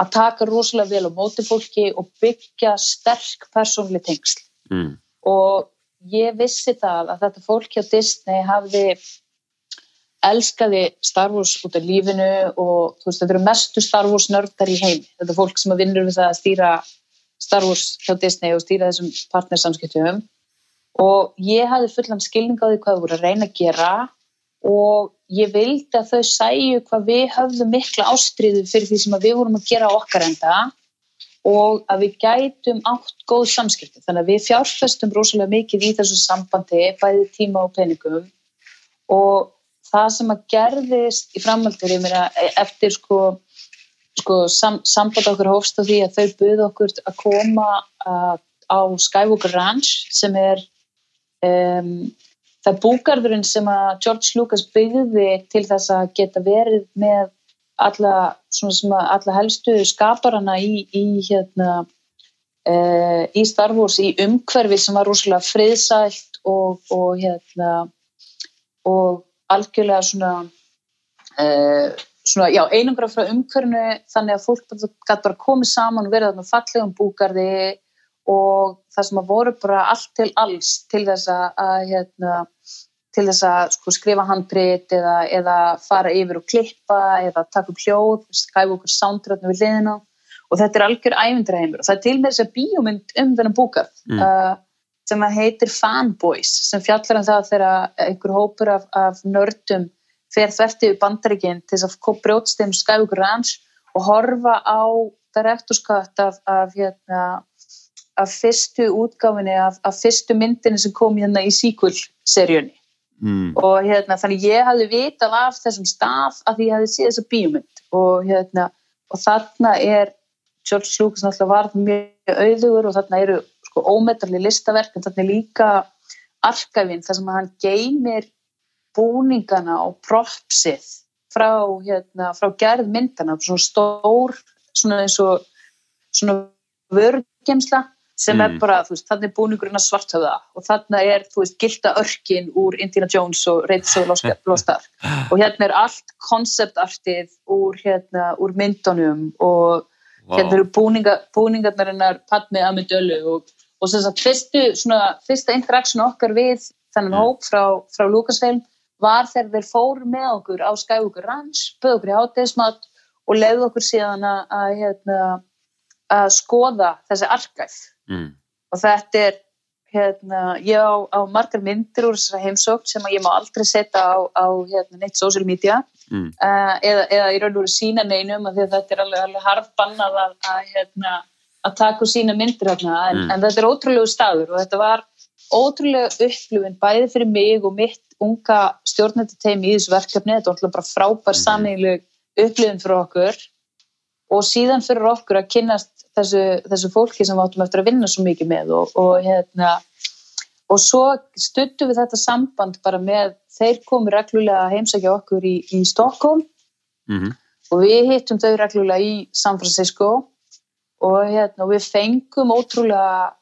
að taka rosalega vel á móti fólki og byggja sterk persónli tengsl. Mm. Og ég vissi það að þetta fólk hjá Disney hafði elskaði Star Wars út af lífinu og þú veist þetta eru mestu Star Wars nördar í heim þetta er fólk sem að vinnur við það að stýra Star Wars hjá Disney og stýra þessum partnersamskiptum. Og ég hafði fullan skilning á því hvað við vorum að reyna að gera og ég vildi að þau sæju hvað við höfðum mikla ástriðu fyrir því sem við vorum að gera okkar enda og að við gætum átt góð samskipti. Þannig að við fjárfestum rosalega mikið í þessu sambandi, bæði tíma og peningum og það sem að gerðist í framhaldur, ég meina eftir sko, sko sam, samband okkur hófst á því að þau buði okkur að koma að, á Skywalker Ranch sem er um, það búgarðurinn sem að George Lucas byggði til þess að geta verið með alla, alla helstu skaparana í, í, hérna, uh, í Star Wars í umhverfi sem var rúslega friðsælt og, og, hérna, og algjörlega svona, uh, svona já, einangra frá umhverfinu þannig að fólk gæti bara komið saman og verið þarna fallegum búgarði og það sem að voru bara allt til alls til þess að hérna til þess að sko, skrifa handbreyt eða, eða fara yfir og klippa eða taka upp hljóð, skæfa okkur soundröðinu við liðina og þetta er algjör ævindraheimur og það er til með þess að bíómynd um þennan búkað mm. uh, sem að heitir Fanboys sem fjallar um það þegar einhver hópur af, af nördum fer þverti við bandaríkinn til þess að brjótst þeim skæfa okkur ranns og horfa á direktorskatt af, af, hérna, af fyrstu útgáfinni af, af fyrstu myndinni sem kom hérna í sequel-seríunni. Mm. og hérna, þannig ég hafði vitað af þessum stað að ég hafði séð þessa bíumind og hérna og þarna er George Lucas náttúrulega var mjög auðugur og þarna eru sko ómetalli listaverk en þarna er líka arkæfinn þar sem hann geymir búningana og propsið frá, hérna, frá gerð myndana svona stór svona eins og svona vörgemsla sem mm. er bara, þú veist, þannig er búningurinn að svartöða og þannig er, þú veist, gilda örkin úr Indiana Jones og Reyðs og Lostar og hérna er allt konceptartið úr, hérna, úr myndunum og wow. hérna eru búninga, búningarnarinnar Padme Amidölu og, og sem sagt, fyrstu, svona, fyrsta interaktion okkar við þennan mm. hóp frá, frá Lucasfilm var þegar þeir fóru með okkur á Skywalker Ranch, böð okkur í háttegismat og leiði okkur síðan að, hérna, að skoða þessi arkæf mm. og þetta er hérna, ég á, á margar myndir úr þessari heimsókt sem ég má aldrei setja á, á hérna, neitt social media mm. uh, eða, eða í raun og veru sína neinum að þetta er alveg, alveg harf bannað að, að, hérna, að taka úr sína myndir en, mm. en þetta er ótrúlegu staður og þetta var ótrúlega upplifin bæði fyrir mig og mitt unga stjórnættuteimi í þessu verkefni, þetta var alltaf bara frábær mm. samílu upplifin fyrir okkur og síðan fyrir okkur að kynast þessu, þessu fólki sem við áttum eftir að vinna svo mikið með og, og, hérna, og svo stuttum við þetta samband bara með, þeir komu reglulega að heimsækja okkur í, í Stockholm mm -hmm. og við hittum þau reglulega í San Francisco. Og hérna, við fengum ótrúlega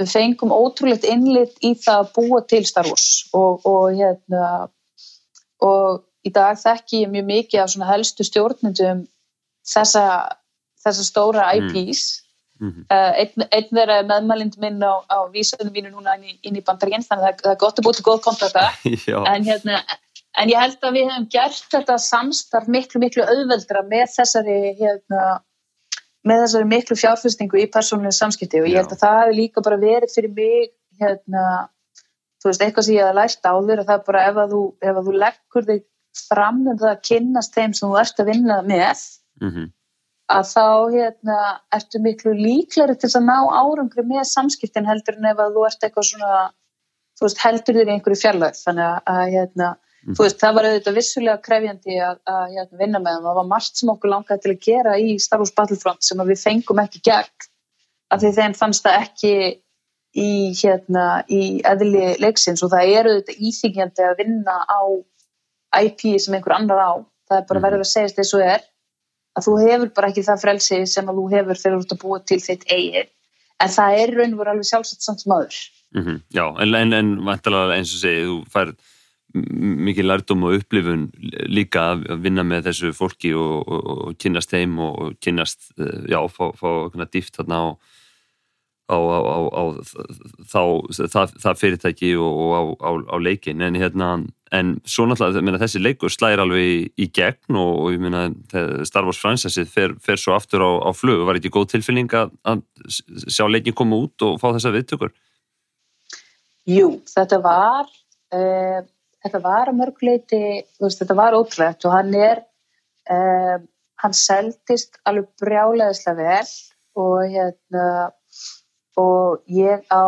við fengum ótrúlegt innlitt í það að búa til Star Wars. Og, og hérna og í dag þekki ég mjög mikið af helstu stjórnendum þessa þessar stóra IPs mm -hmm. uh, einn, einn er meðmælind minn á, á vísunum mínu núna inn í, inn í bandaríkinn þannig að það er gott að búið til góð kontakta en, hérna, en ég held að við hefum gert þetta samstarf miklu miklu auðveldra með þessari hérna, með þessari miklu fjárfyrstingu í persónulegu samskipti. Og ég held að það hefur líka bara verið fyrir mig hérna, þú veist, eitthvað sem ég hef lært áður að það er bara ef að þú, ef að þú leggur þig fram um það að kynnast þeim sem þú ert að vinna með mm -hmm að þá hérna, ertu miklu líklari til að ná árangri með samskiptin heldur en ef að þú ert eitthvað svona veist, heldur þér í einhverju fjarlag þannig að, hérna, mm. veist, það var auðvitað vissulega krefjandi að, að hérna, vinna með það var margt sem okkur langaði til að gera í Star Wars Battlefront sem við fengum ekki gegn. Af því þeim fannst það ekki í, hérna, í eðli leiksins og það eru auðvitað íþingjandi að vinna á IP sem einhver annar á. Það er bara mm. verður að segja þess að það er að þú hefur bara ekki það frelsi sem að þú hefur þegar þú ert að búa til þitt eigin en það er raun og veru alveg sjálfsagt samt sem aður mm -hmm. Já, en, en, en eins og segi, þú fær mikið lærdom og upplifun líka að vinna með þessu fólki og, og, og kynast þeim og, og kynast, eh, já, fá, fá dýft þarna og á, á, á þá, það, það fyrirtæki og á leikin en, hérna, en svo náttúrulega meina, þessi leikur slæðir alveg í, gegn og, og ég meina Star Wars fransessið fer, fer svo aftur á flug var ekki góð tilfinning að, að sjá leikin koma út og fá þessa viðtökur? Jú, þetta var uh, þetta var að mörguleiti þetta var ótrúlegt og hann er uh, hann seldist alveg brjáleðislega vel og hérna og ég á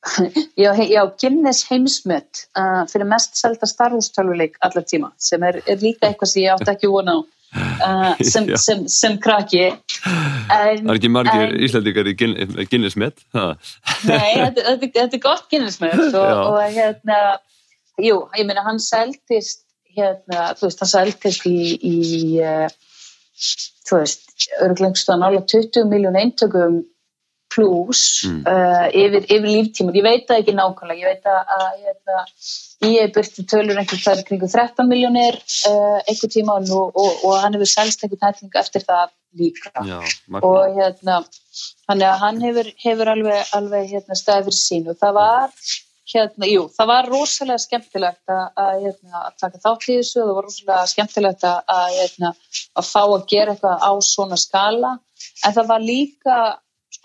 ég á, á Guinness heimsmynd uh, fyrir mest selta Star Wars tölvuleik allar tíma sem er, er líka eitthvað sem ég átti ekki vona á uh, sem, sem, sem krakki. En, Það er ekki margir íslændikar í Guinness met? Nei, þetta, þetta, þetta er gott Guinness met og, og hérna jú, ég meina hann seldist hérna, þú veist, hann seldist í, í uh, þú veist, örglengst að nála 20 miljón eintökum pluss mm. uh, yfir, yfir líftímur, ég veit það ekki nákvæmlega, ég veit að, að hérna, ég hef byrtið tölur einhvern þar kring 13 miljónir uh, einhver tíma og, og, og hann hefur selst einhvern hætling eftir það líka. Já, og hérna hann, hann hefur, hefur alveg, alveg hérna, staðið fyrir sín. Og það var hérna, jú, það var rosalega skemmtilegt að, að, hérna, að taka þátt í þessu. Og það var rosalega skemmtilegt að, hérna, að fá að gera eitthvað á svona skala. En það var líka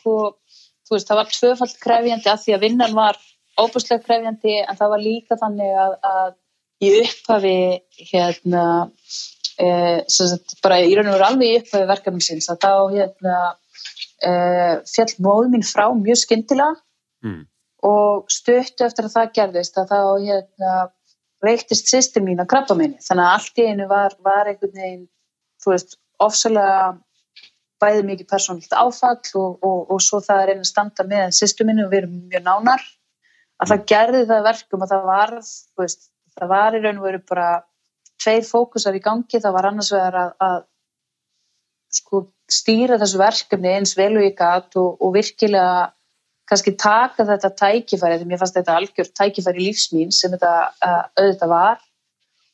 sko, þú veist, það var tvöfald krefjandi að því að vinnan var óbúslega krefjandi en það var líka þannig að, að í upphafi hérna e, sagt, bara í raun og veru alveg í upphafi verkefnum síns að þá hérna e, fjall móð mín frá mjög skyndilega mm. og stöttu eftir að það gerðist að þá hérna veiktist sýstir mín að krabba minni þannig að allt í einu var, var einhvern veginn þú veist, ofsalega bæði mikið persónalt áfall og, og, og svo það er einn að standa með sýstu minni og við erum mjög nánar að það gerði það verkum að það var veist, það var í raun og veru bara tveir fókusar í gangi. Það var annars vegar að, að sko, stýra þessu verkefni eins vel og ég gæt og, og virkilega kannski taka þetta tækifæri því mér fannst þetta algjört tækifæri lífsmín sem þetta auðvitað var.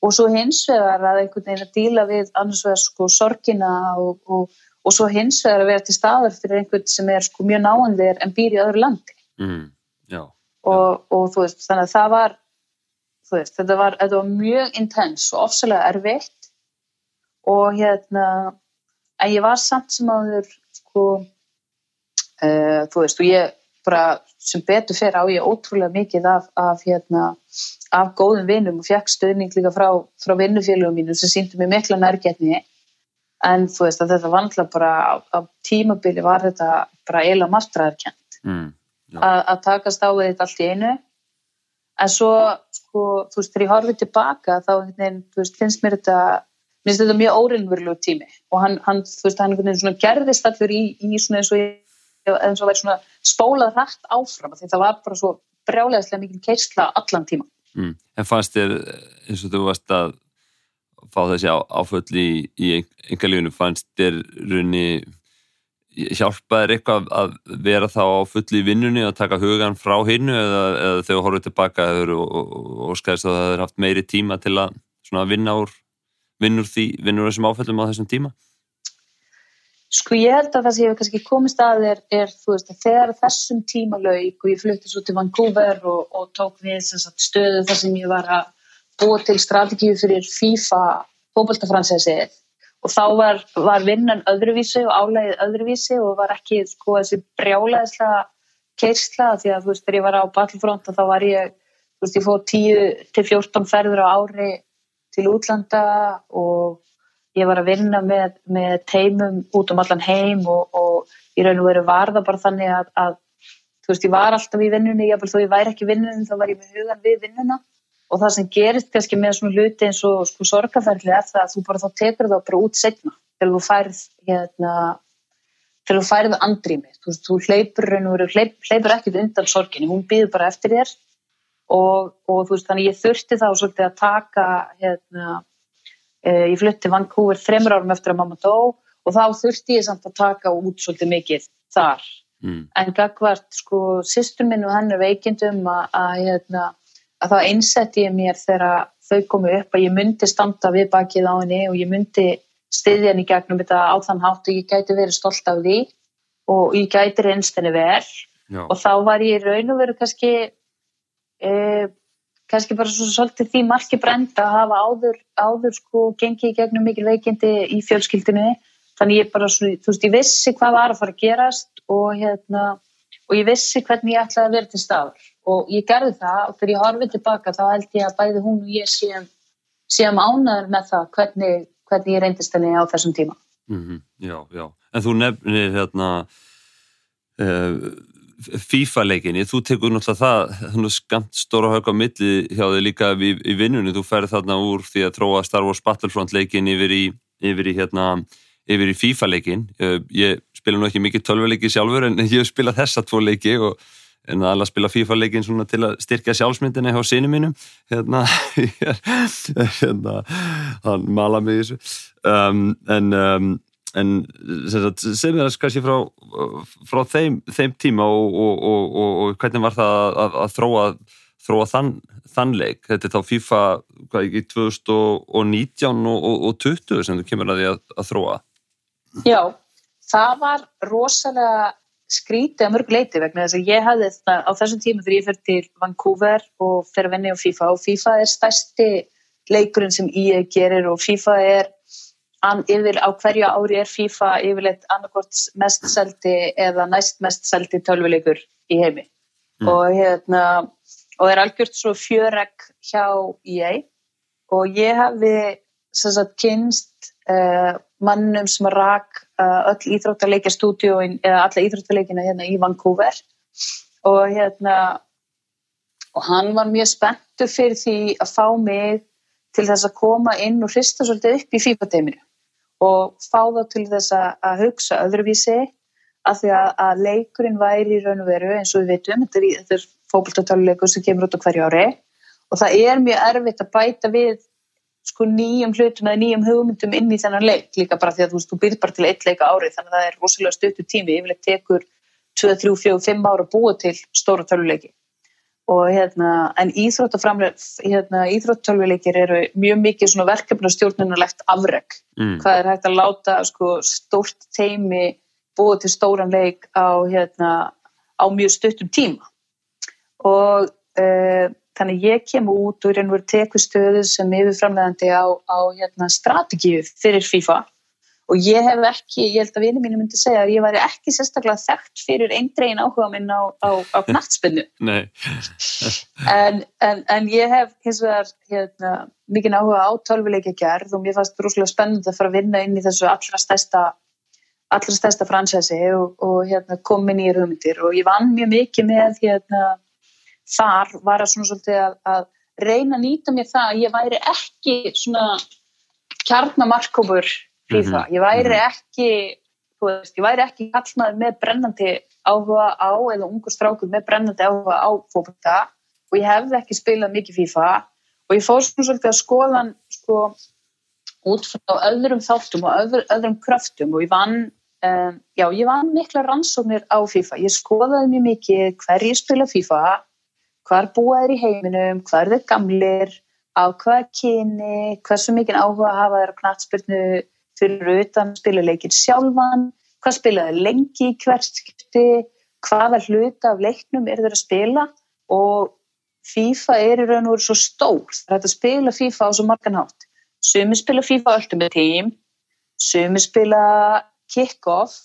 Og svo hins vegar að einhvern veginn að díla við annars vegar sko sorgina og, og og svo hins vegar að vera til staður fyrir einhvern sem er sko mjög náanðir en býr í öðru landi. Mm, já, og, og þú veist, þannig að það var veist, þetta var, var mjög intens og ofsalega erfitt. Og hérna en ég var samt sem áður sko uh, þú veist, og ég bara sem betur fyrir á ég ótrúlega mikið af, af hérna af góðum vinnum og fekk stöðning líka frá, frá vinnufélagum mínum sem síndi mig mikla nærgetni en þú veist að þetta vandla bara á, á tímabili var þetta bara eila marstraðarkjent mm, að takast á við þetta allt í einu. En svo sko, þú veist þegar ég horfið tilbaka þá veist, finnst mér þetta finnst þetta mjög órinnverulegu tími. Og hann, hann þú veist hann gerðist allur í, í svona eins og, eins og væri svona spólað rætt áfram því það var bara svo brjálega mikið keisla allan tíma mm. En fannst þér eins og þú varst að fá þessi áföll í, í engalífunu fannst þér runni hjálpaðir eitthvað að vera þá á fulli vinnunni að taka hugan frá hinnu eða, eða þegar horfið tilbaka og, og, og skæðist að það hefur haft meiri tíma til að vinna úr vinnur því, vinnur þessum áföllum á þessum tíma? Sko ég held að það sem ég hef kannski komist að er, er þú veist að þegar þessum tíma laug og ég flutti svo til Vancouver og, og tók við stöðu þar sem ég var að búa til strategíu fyrir FIFA fókbaltafransesið og þá var, var vinnan öðruvísi og álægið öðruvísi og var ekki sko þessi brjálæðislega keirsla því að þú veist þegar ég var á Battlefront þá var ég, þú veist ég fóð 10-14 ferður á ári til útlanda og ég var að vinna með, með teimum út um allan heim og, og ég raun og veru varða bara þannig að, að þú veist ég var alltaf í vinnunni, ég, þó ég væri ekki í vinnunni þá var ég með hugan við vinnuna og það sem gerist kannski með svona hluti eins og sko sorgaferðli er það að þú bara þá tekur það bara út segna þegar þú færð hérna, þegar þú færð andrými. Þú, þú hleypur, hleyp, hleypur ekkert undan sorginni, hún býður bara eftir þér. Og, og þú veist þannig ég þurfti þá svolítið að taka hérna, e, ég flutti Vancouver þreymur árum eftir að mamma dó og þá þurfti ég samt að taka út svolítið mikið þar. Mm. en gagvart sko sýstur minn og henn er veikindum að hérna að þá einsetti ég mér þegar þau komu upp að ég myndi standa við bakið á henni og ég myndi stiðja henni gegnum þetta á þann hátt og ég gæti verið stolt af því og ég gæti reynst henni vel. Já. og þá var ég raun og veru kannski eh, kannski bara svo svolítið því marki brenda að hafa áður, áður sko gengið gegnum mikil veikindi í fjölskyldinu þannig ég bara svo, þú veist, ég vissi hvað var að fara að gerast og hérna og ég vissi hvernig ég ætlaði að vera til staður og ég gerði það og fyrir horfið tilbaka þá held ég að bæði hún og ég séum, séum ánaður með það hvernig, hvernig ég reyndist henni á þessum tíma Mm -hmm. Já, já. En þú nefnir hérna uh, FIFA-leikinni, þú tekur náttúrulega það skamt stóra hög á milli hjá þig líka í, í vinnunni, þú ferð þarna úr því að tróa Star Wars Battlefront leikin yfir í, yfir í, hérna, yfir í FIFA-leikin ég spila nú ekki mikið tölvuleiki sjálfur en ég spila þessa tvo leiki og en að spila FIFA-leikin svona til að styrkja sjálfsmyndina hjá sínum mínum. Hérna, hérna hann mala mig þessu. Um, en um, en sem er kannski frá, frá þeim, þeim tíma og, og, og, og hvernig var það að, að þróa, þróa þann, þann leik? Þetta er þá FIFA hvað ekki 2019 og 20 sem þú kemur að því að, að þróa? Já, það var rosalega skrítið að mörg leiti vegna þess að ég hafði þetta á þessum tíma þegar ég fyrir til Vancouver og fyrir að venni á FIFA og FIFA er stærsti leikurinn sem ég gerir og FIFA er yfir á hverju ári er FIFA yfirleitt annarkort mest seldi eða næst mest seldi tölvuleikur í heimi mm. og hérna og er algjört svo fjöreg hjá EA og ég hafi sagt, kynst uh, mannum sem rak öll íþróttarleikja stúdíóin eða alla íþróttarleikina hérna í Vancouver. Og hérna og hann var mjög spenntur fyrir því að fá mig til þess að koma inn og hrista svolítið upp í FIFA-teiminu og fá þá til þess að hugsa öðruvísi af því að, að leikurinn væri í raun og veru eins og við veitum, þetta er, er fókbaltartöluleikur sem kemur út á hverju ári. Og það er mjög erfitt að bæta við sko nýjum hlutum eða nýjum hugmyndum inn í þennan leik líka bara því að þú, veist, þú byrð bara til eitt leika ári þannig að það er rosalega stöttu tími, yfirleitt tekur 2, 3, 4, 5 ára búa til stóra töluleiki og hérna, en hérna, íþróttölvuleikir eru mjög mikið svona verkefnastjórnunulegt afreg mm. hvað er hægt að láta sko, stórt teimi búið til stóran leik á, hérna, á mjög stuttum tíma? Og uh, þannig ég kem út og er einhver tekustöðu sem yfirframlegandi á, á hérna, strategíu fyrir FIFA. Og ég hef ekki, ég held að vinið mínu myndi segja að ég væri ekki sérstaklega þekkt fyrir einn dregin áhuga minn á, á, á knartspinnu en, en, en ég hef hins vegar hérna, mikið áhuga á tölvileiki gerð og mér fannst rúslega spennend að fara að vinna inn í þessu allra stærsta allra stærsta fransæsi og, og hérna, kom inn í hugmyndir. Og ég vann mjög mikið með hérna, þar var að svona svolítið að, að reyna að nýta mér það að ég væri ekki svona kjarnamarkofur FIFA. Mm -hmm. Ég væri mhm. ekki, veist, ég væri ekki kallmaður með brennandi áhuga á eða ungur strákur með brennandi áhuga á fólkvölda og ég hefði ekki spilað mikið FIFA og ég fór svona svolítið að skoðan sko út frá öðrum þáttum og öðrum, öðrum kröftum og ég vann, um, já, ég vann mikla rannsóknir á FIFA. Ég skoðaði mjög mikið hverjir spila FIFA, hvar búaðir í heiminum, hvar þeir gamlir, á hvaða kyni, hversu mikið áhuga hafa þeir á knatsbyrnu fyrir utan? Spiluleikin sjálfan, hvað spilaði lengi í hvert skipti, hvaða hluta af leiknum er þeir að spila? Og FIFA er í raun og veru svo stór. Það er að spila FIFA á svo margan hátt. Sumi spila FIFA Ultimate Team, sumi spila Kick-Off,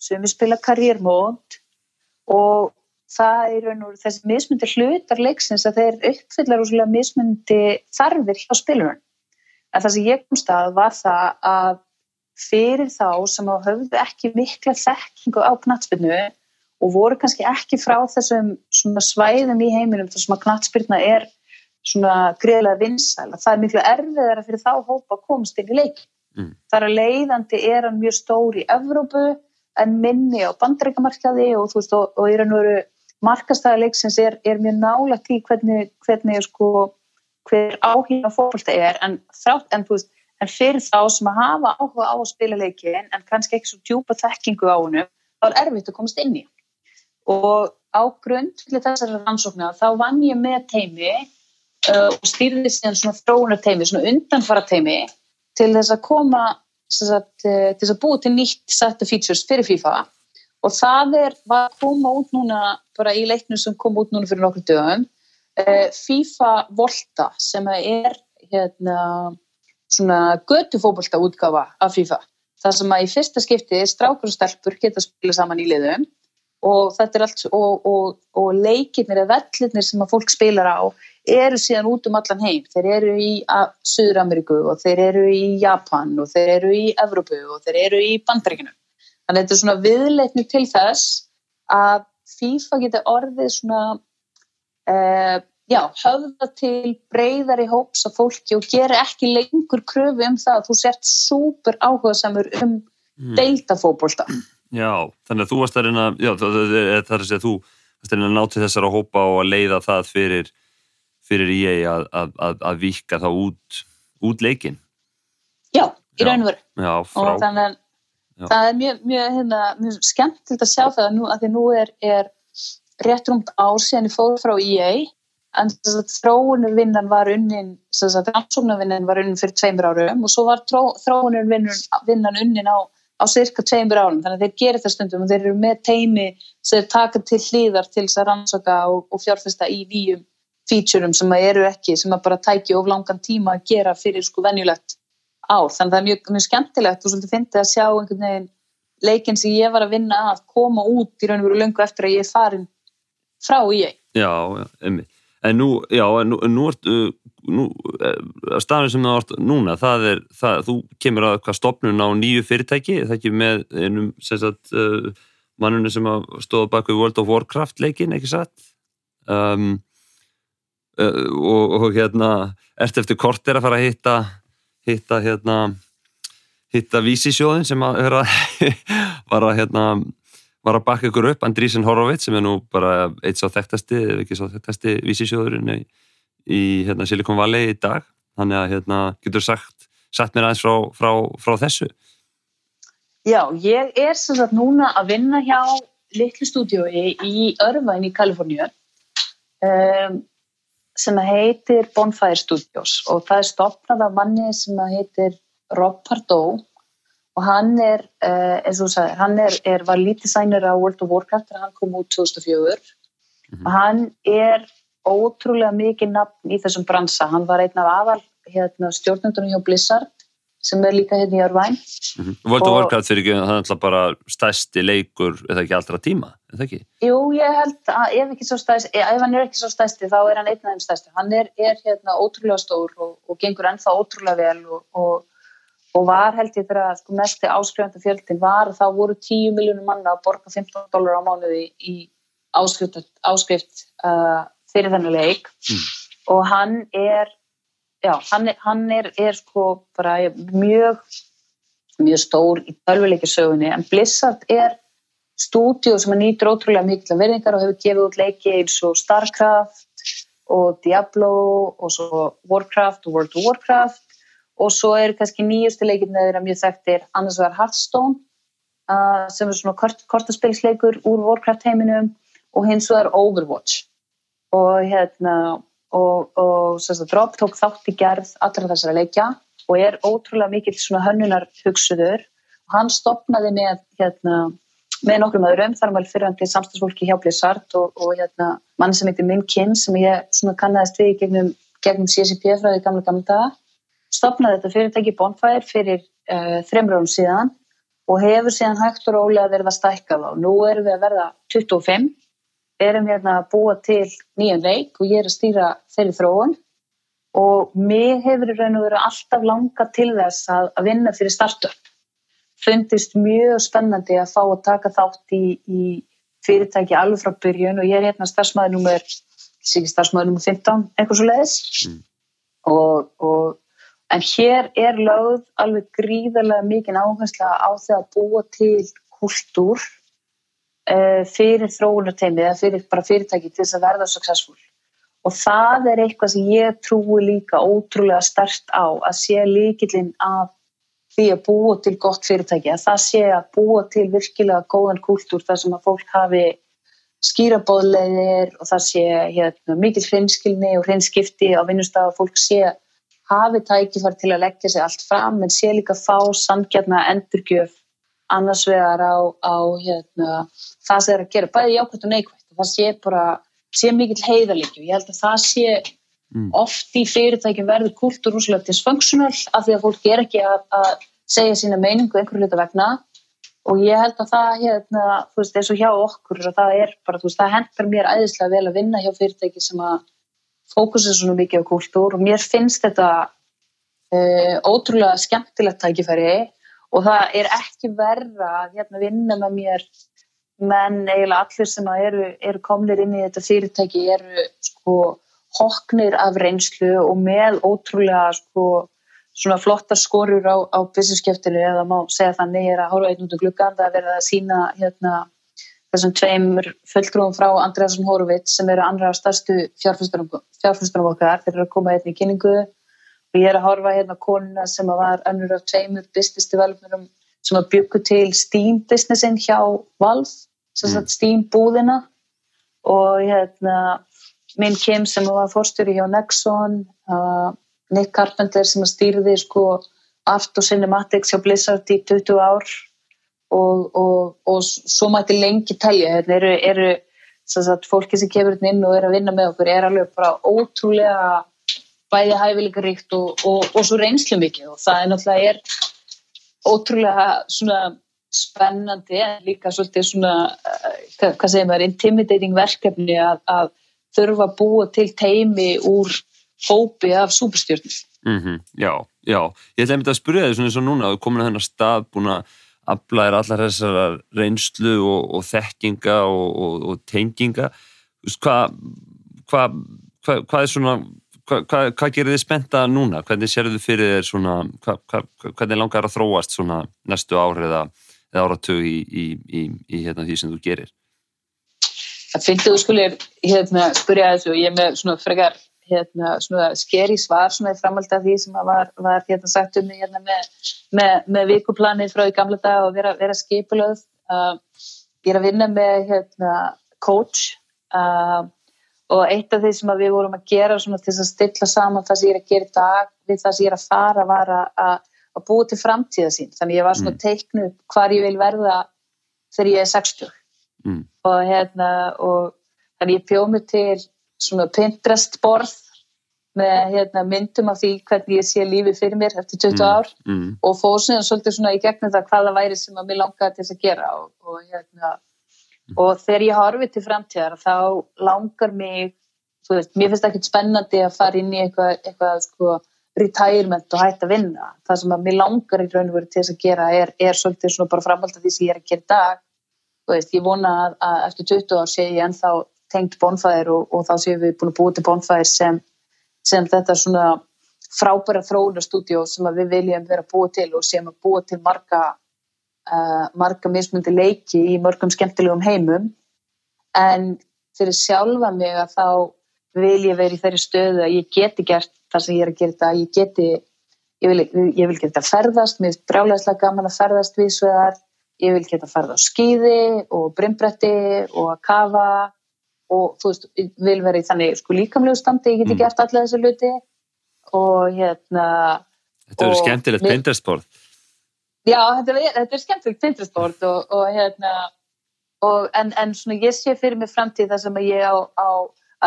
sumi spila Mode. Og það er raun og þessi mismundi hlutar leiksins að þeir uppfyllar úrslega mismundi þarfir hjá spilurinn. En það sem ég komst að var það að fyrir þá sem hafðu ekki mikla þekkingu á knatsbyrnu og voru kannski ekki frá þessum svæðum í heiminum þar sem að knatsbyrna er svona greiðlega vinsæl það er miklu erfiðara fyrir þá hópa að komast inn í leik mm. þar að leiðandi er hann mjög stór í Evrópu en minni á bandreikamarkaði og þú veist og, og í raun og veru markastæða leiksins er, er mjög nála til hvernig, hvernig sko hver áhíma fólk það er en, þrátt, en, veist, en fyrir þá sem að hafa áhuga á að spila leikin en kannski ekki svo djúpa þekkingu á húnum þá er erfitt að komast inn í. Og á grund til þessari rannsóknar þá vann ég með teimi uh, og stýrði síðan svona frónarteimi, svona undanfara teimi til þess að koma sagt, uh, til þess að búa til nýtt set of features fyrir FIFA og það er, að koma út núna bara í leiknum sem kom út núna fyrir nokkur dögum Eh, FIFA Volta sem er hérna, svona götufóbolta útgafa af FIFA. Það sem að í fyrsta skipti strákur og stelpur geta að spila saman í liðum. Og þetta er allt og, og, og leikirnir eða vellirnir sem að fólk spilar á eru síðan út um allan heim. Þeir eru í Suður Ameríku og þeir eru í Japan og þeir eru í Evrópu og þeir eru í Bandaríkinu þannig að þetta er svona viðleitni til þess að FIFA getur orðið svona uh, já, höfða til breyðari hóps af fólki og gera ekki lengur kröfu um það að þú sért súper áhuga samur um mm. deildafóbolta Já, þannig að þú varst að reyna já, það er að þú varst að reyna að ná til þessar að hópa og að leiða það fyrir fyrir ég að, að, að, að vika þá út, út leikin Já, í raun og veru. Já, frá og þannig að það er mjög, mjög, hérna, mjög skemmtilegt að sjá það að, nú, að því nú er, er rétt rúmt ár síðan ég fór frá EA en þróunurvinnan var unnin rannsóknarvinnan var unnin fyrir tveimur árum og svo var þróunurvinnan unnin á, á cirka tveimur árum. Þannig að þeir gerir það stundum og þeir eru með teimi sem þeir taka til hlýðar til þess að rannsóka og, og fjárfesta í nýjum featurum sem eru ekki, sem að bara tækja of langan tíma að gera fyrir sko venjulegt ár, þannig að það er mjög, mjög skemmtilegt og svolítið fyndið að sjá einhvern veginn leikin sem ég var að vinna að koma út í raun og veru lungu eftir að ég er farin frá í ég. Já, emmi en nú, já, nú, nú ert nú, eh, staðin sem það vart núna, það er, það, þú kemur að hvað stopnun á nýju fyrirtæki það ekki með einum, sem sagt uh, mannunni sem stóða baka World of Warcraft leikin, ekki satt um, uh, og, og hérna ert eftir kort er að fara að hitta hitta hérna hitta vísisjóðin sem að, var að hérna var að baka ykkur upp Andrísin Horowitz sem er nú bara eitt sá þekktasti ef ekki sá þekktasti vísisjóðurinn í, í hérna, Silicon Valley í dag. Þannig að hérna, getur sagt satt mér aðeins frá, frá, frá þessu? Já, ég er sem sagt núna að vinna hjá litlu stúdiói í Örvæn í Kaliforníu. Um, sem heitir Bonfire Studios og það er stopnað af manni sem heitir Rob Pardoe og hann er, uh, eins og þú sagði, hann er, er var lítið sænir á World of Warcraft þegar hann kom út 2004 mm -hmm. hann er ótrúlega mikið nafn í þessum bransa, hann var einn af aðal hérna, stjórnundunum hjá Blizzard sem er líka hérna í Örvæn mm -hmm. World of Warcraft fyrir ekki, það er alltaf bara stæsti leikur, eða ekki allra tíma það ekki? Jú, ég held að ef stæsti, ef hann er ekki svo stæsti þá er hann einn af þeim stæsti, hann er, er hérna ótrúlega stór og, og gengur ennþá ótrúlega vel og, og og var held ég þegar sko, mest áskrifandi fjöldin var þá voru 10 miljónum manna að borga 15 dólar á mánuði í áskrift, áskrift uh, fyrir þennan leik mm. og hann er já, hann hann er, er sko bara mjög mjög stór í tölvuleikisögunni en Blizzard er stúdíu sem nýtur ótrúlega mikla verðingar og hefur gefið út leiki eins og Starcraft og Diablo og svo Warcraft og World of Warcraft og svo eru kannski nýjustu leikirna þeirra mjög þekktir annars var Hearthstone uh, sem er svona kort, kortaspilsleikur úr Warcraft heiminum og hins vegar Overwatch. Og hérna og, og Drop tók þátt í gerð allra þessara leikja og er ótrúlega mikill svona hönnunar hugsuður og hann stopnaði með hérna með nokkrum öðrum, þar var fyrirhandi samstagsfólki hjá Blizzard og, og hérna mann sem heitir Min Kim sem ég svona kannast við gegnum, gegnum CCP frá því gamla gamla daga. Stopnaði þetta fyrirtæki Bonfire fyrir uh, þreymur árum síðan og hefur síðan hægt og rólega verið að stækka þá. Nú erum við að verða 25, erum hérna að búa til nýjan leik og ég er að stýra þeirri þróun og mér hefur í raun og veru alltaf langa til þess að, að vinna fyrir startup. Fundist mjög spennandi að fá að taka þátt í, í fyrirtæki alveg frá byrjun og ég er hérna starfsmæður nummer, starfsmæður nummer 15, eitthvað svo leiðis mm. og, og En hér er lögð alveg gríðarlega mikið áhersla á því að búa til kultúr fyrir þróunarteimi eða fyrir bara fyrirtæki til þess að verða successful. Og það er eitthvað sem ég trúi líka ótrúlega stert á að sé líkillin af því að búa til gott fyrirtæki, að það sé að búa til virkilega góðan kultúr þar sem að fólk hafi skýrabóðlegir og það sé hérna, mikil hreinskilni og hreinskipti á vinnustaf að fólk sé hafi tækifar til að leggja sig allt fram en sé líka fá samgjarna endurgjöf annars vegar á, á hérna, það sem er að gera bæði jákvæmt og neikvæmt það sé bara, sé mikill heiðalíki og ég held að það sé mm. oft í fyrirtækjum verður kultur úslega dysfunctional af því að fólk er ekki að, að segja sína meiningu einhverju hluta vegna. Og ég held að það hérna, þú veist, eins og hjá okkur það er bara, þú veist, það hendar mér æðislega vel að vinna hjá fyrirtæki sem að fókusið svona mikið á kultúr. Og mér finnst þetta uh, ótrúlega skemmtilegt tækifæri og það er ekki verra að hérna, vinna með mér menn eiginlega allir sem eru, eru komnir inn í þetta fyrirtæki eru sko hoknir af reynslu og með ótrúlega sko svona flottar skorur á, á businesskjöftinu eða má segja þannig er að horfa einn út um gluggan það er verið að sína hérna þessum tveimur fullgrúum frá Andreasson Horowitz sem eru andra stærstu fjárfyrstunum okkar. Þeir eru að koma hérna í kynningu. og ég er að horfa hérna konuna sem var önnur af tveimur business developmentum sem að byggu til Steam businessin hjá Valve, sem sagt mm. Steam búðina og hérna minn Kim sem var fórstjóri hjá Nexon uh, Nick Carpenter sem stýrði sko Art og Cinematics hjá Blizzard í 20 ár og, og, og svo mæti lengi telja hérna eru, eru sagt, fólki sem kemur inn og er að vinna með okkur er alveg bara ótrúlega bæði hæfileikaríkt og, og svo reynslu mikið og það er náttúrulega er ótrúlega svona spennandi en líka svolítið svona eh, hvað segir maður, intimidating verkefni að, að þurfa að búa til teimi úr hópi af súperstjórnum mm -hmm, Já, já, ég ætla að mynda að spyrja þig svona eins og núna, þú komin að þennar stað búin að aflæðir allar þessar reynslu og, og þekkinga og, og, og tenginga. Hvað hva, hva, hva er svona hvað hva gerir þið spenta núna? Hvernig sér þið fyrir þér svona hvernig langar að þróast svona næstu árið eða, eða áratug í, í, í, í hérna, því sem þú gerir? Það finnst þú skulir hérna spyrja þessu, ég er með svona frekar hérna, skeri svar svona í framhald af því sem var, var hérna, sagt um hérna, með, með, með vikuplanið frá í gamla dag og vera, vera skipulöð uh, ég er að vinna með hérna, coach uh, og eitt af því sem við vorum að gera til að stilla saman það sem ég er að gera í dag við það sem ég er að fara var að, að búa til framtíða sín þannig ég var svona mm. teiknu hvar ég vil verða þegar ég er 60 mm. og hérna og þannig ég bjóð mig til svona Pinterest borð með hérna, myndum af því hvernig ég sé lífið fyrir mér eftir 20 mm, ár mm, mm. og fóð síðan svolítið svona í gegnum það hvaða væri sem að mér langaði til þess að gera og, og, hérna. Og þegar ég horfið til framtíðar þá langar mig veist, mér finnst ekkert spennandi að fara inn í eitthvað, eitthvað sko, retirement og hægt að vinna. Það sem að mér langar í raun og veru til þess að gera er, er svolítið svona bara framhald af því sem ég er að gera dag. Veist, ég vona að, að eftir 20 ár sé ég ennþá tengt bonfæðir og, og þá séum við búin að búið til bonfæðir sem, sem þetta svona frábæra þróunarstúdjó sem við viljum vera búið til og sem að búið til marga, uh, marga mismundi leiki í mörgum skemmtilegum heimum. En fyrir sjálfa mig að þá vil ég vera í þeirri stöðu að ég geti gert það sem ég er að gera þetta, ég geti ég vil, ég vil geta ferðast, mér er brálegslega gaman að ferðast við svegar, ég vil geta ferða á skýði og brimbretti og að kafa og þú veist, vil vera í þannig sko líkamlegu standi, ég geti mm. gert alla þessu luti og hérna Þetta verður skemmtilegt Pinterest-bord Já, þetta er, þetta er skemmtilegt Pinterest-bord og, og hérna og, en, en svona ég sé fyrir mig framtíð þar sem ég á, á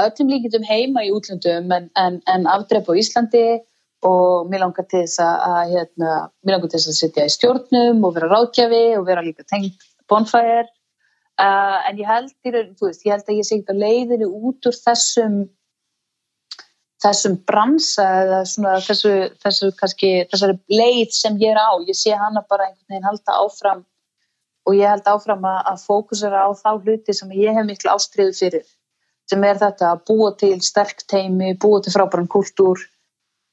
öllum líkitum heima í útlöndum en, en, en afdrepp á Íslandi og mér langar til þess að hérna, mér langar til þess að sitja í stjórnum og vera ráðgjafi og vera líka tengt bonfire. Uh, en ég held, veist, ég held að ég sé ekki að leiðinu út úr þessum þessum bransa eða svona þessu, þessu kannski, þessari leið sem ég er á, ég sé hana bara einhvern veginn halda áfram og ég held áfram að, að fókusera á þá hluti sem ég hef miklu ástriðu fyrir sem er þetta að búa til sterk teimi, búa til frábæran kultúr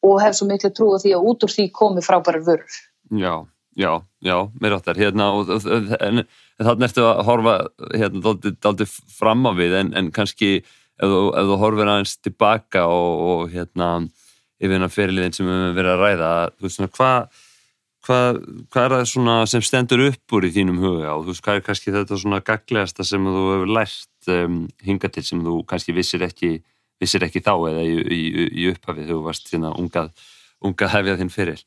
og hef svo miklu trú að því að út úr því komi frábærar vörur. Já, já, já, mér áttar. Hérna og þannig ertu að horfa hérna aldrei fram á við en, en kannski ef þú, ef þú horfir aðeins tilbaka og, og hérna yfir hérna fyrirliðin sem við höfum verið að ræða þú veist svona hvað hvað hva er það svona sem stendur upp úr í þínum huga? Og þú veist hvað er kannski þetta svona gaglegasta sem þú hefur lært um, hinga til sem þú kannski vissir ekki vissir ekki þá eða í, í, í upphafið þegar þú varst hérna ungað, ungað hefjað þinn fyrir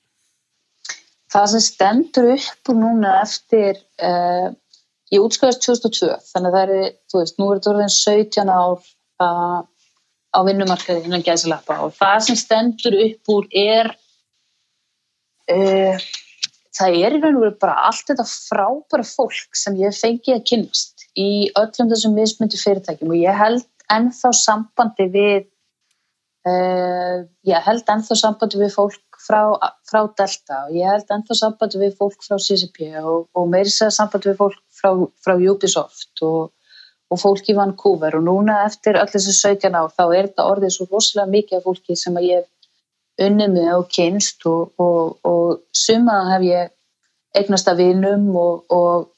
Það sem stendur upp úr núna eftir uh, ég útskjáðist 2002 þannig að það er, þú veist, nú er þetta orðin 17 ár uh, á vinnumarkaði innan gæðsalappa og það sem stendur upp úr er uh, það er í raun og veru bara allt þetta frábæra fólk sem ég fengi að kynast í öllum þessum mismyndu fyrirtækjum. Og ég held ennþá sambandi við Uh, ég held ennþá sambandi við fólk frá, frá Delta. Og ég held ennþá sambandi við fólk frá CCP og, og meirins að sambandi við fólk frá, frá Ubisoft og, og fólk í Vancouver. Og núna eftir öll þessu 17 ár þá er þetta orðið svo rosalega mikið af fólki sem að ég unnið með og kynst og, og suma hef ég eignast af vinum og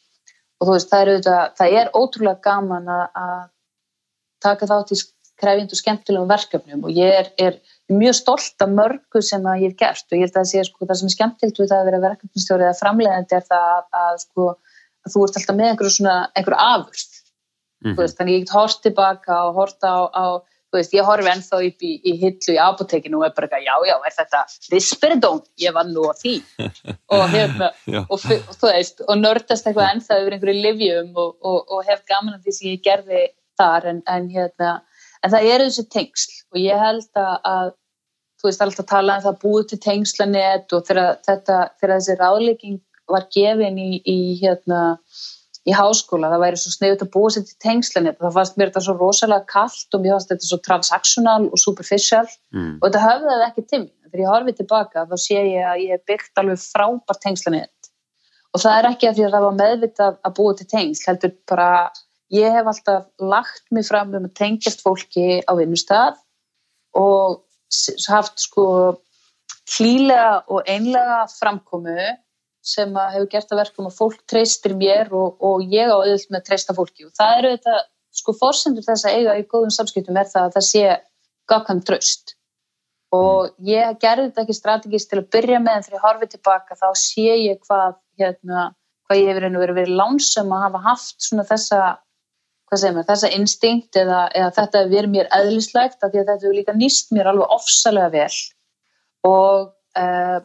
þú veist það er, auðvitað, það er ótrúlega gaman að taka þátt í krefjand og skemmtilegum verkefnum. Og ég er, er mjög stolt af mörgu sem að ég hef gert. Og ég held að það sé sko, það sem er skemmtilegt við það að vera verkefnstjórið eða framlegandi er það að, að, sko, að þú ert alltaf með einhverju svona einhverju afurst mm -hmm. þannig ég get hort tilbaka og hort á, á veist, ég horfi ennþá upp í, í hillu í apotekinu og er bara ekki, já já, er þetta risperidón, ég var nú á því. Og hérna og, og þú veist, og nördast eitthvað ennþá yfir einhverju livjum og, og, og hef gaman af því sem ég gerði þar en, en hérna en það eru þessi tengsl og ég held að, að þú veist alltaf tala um það búið til tengslanett og þegar, þetta, þegar þessi ráðlegging var gefin í, í, hérna, í háskóla, það væri svo snöðut að búið sér til tengslanett og það fannst mér þetta svo rosalega kallt og mér fannst þetta svo transaktional og superficial mm. og þetta höfðaði ekki til mér. Þegar ég horfið tilbaka þá sé ég að ég hef byggt alveg frábært tengslanett og það er ekki að því að það var meðvitað að búið til tengsl, heldur bara ég hef alltaf lagt mig fram um að tengjast fólki á vinnustad og haft sko hlýlega og einlega framkomu sem hefur gert að verka um að fólk treystir mér og, og ég á auðvitað með að treysta fólki. Og það eru þetta sko fórsendur þess að eiga í góðum samskiptum er það að það sé gafkvæm tröst og ég gerði þetta ekki strategist til að byrja með en þegar ég horfið tilbaka þá sé ég hvað hérna, hvað ég hefur verið verið lánsum að hafa haft svona þessa hvað segir maður, þessa instinkt eða, eða þetta er verið mér eðlislegt af því að þetta hefur líka nýst mér alveg ofsalega vel. Og uh,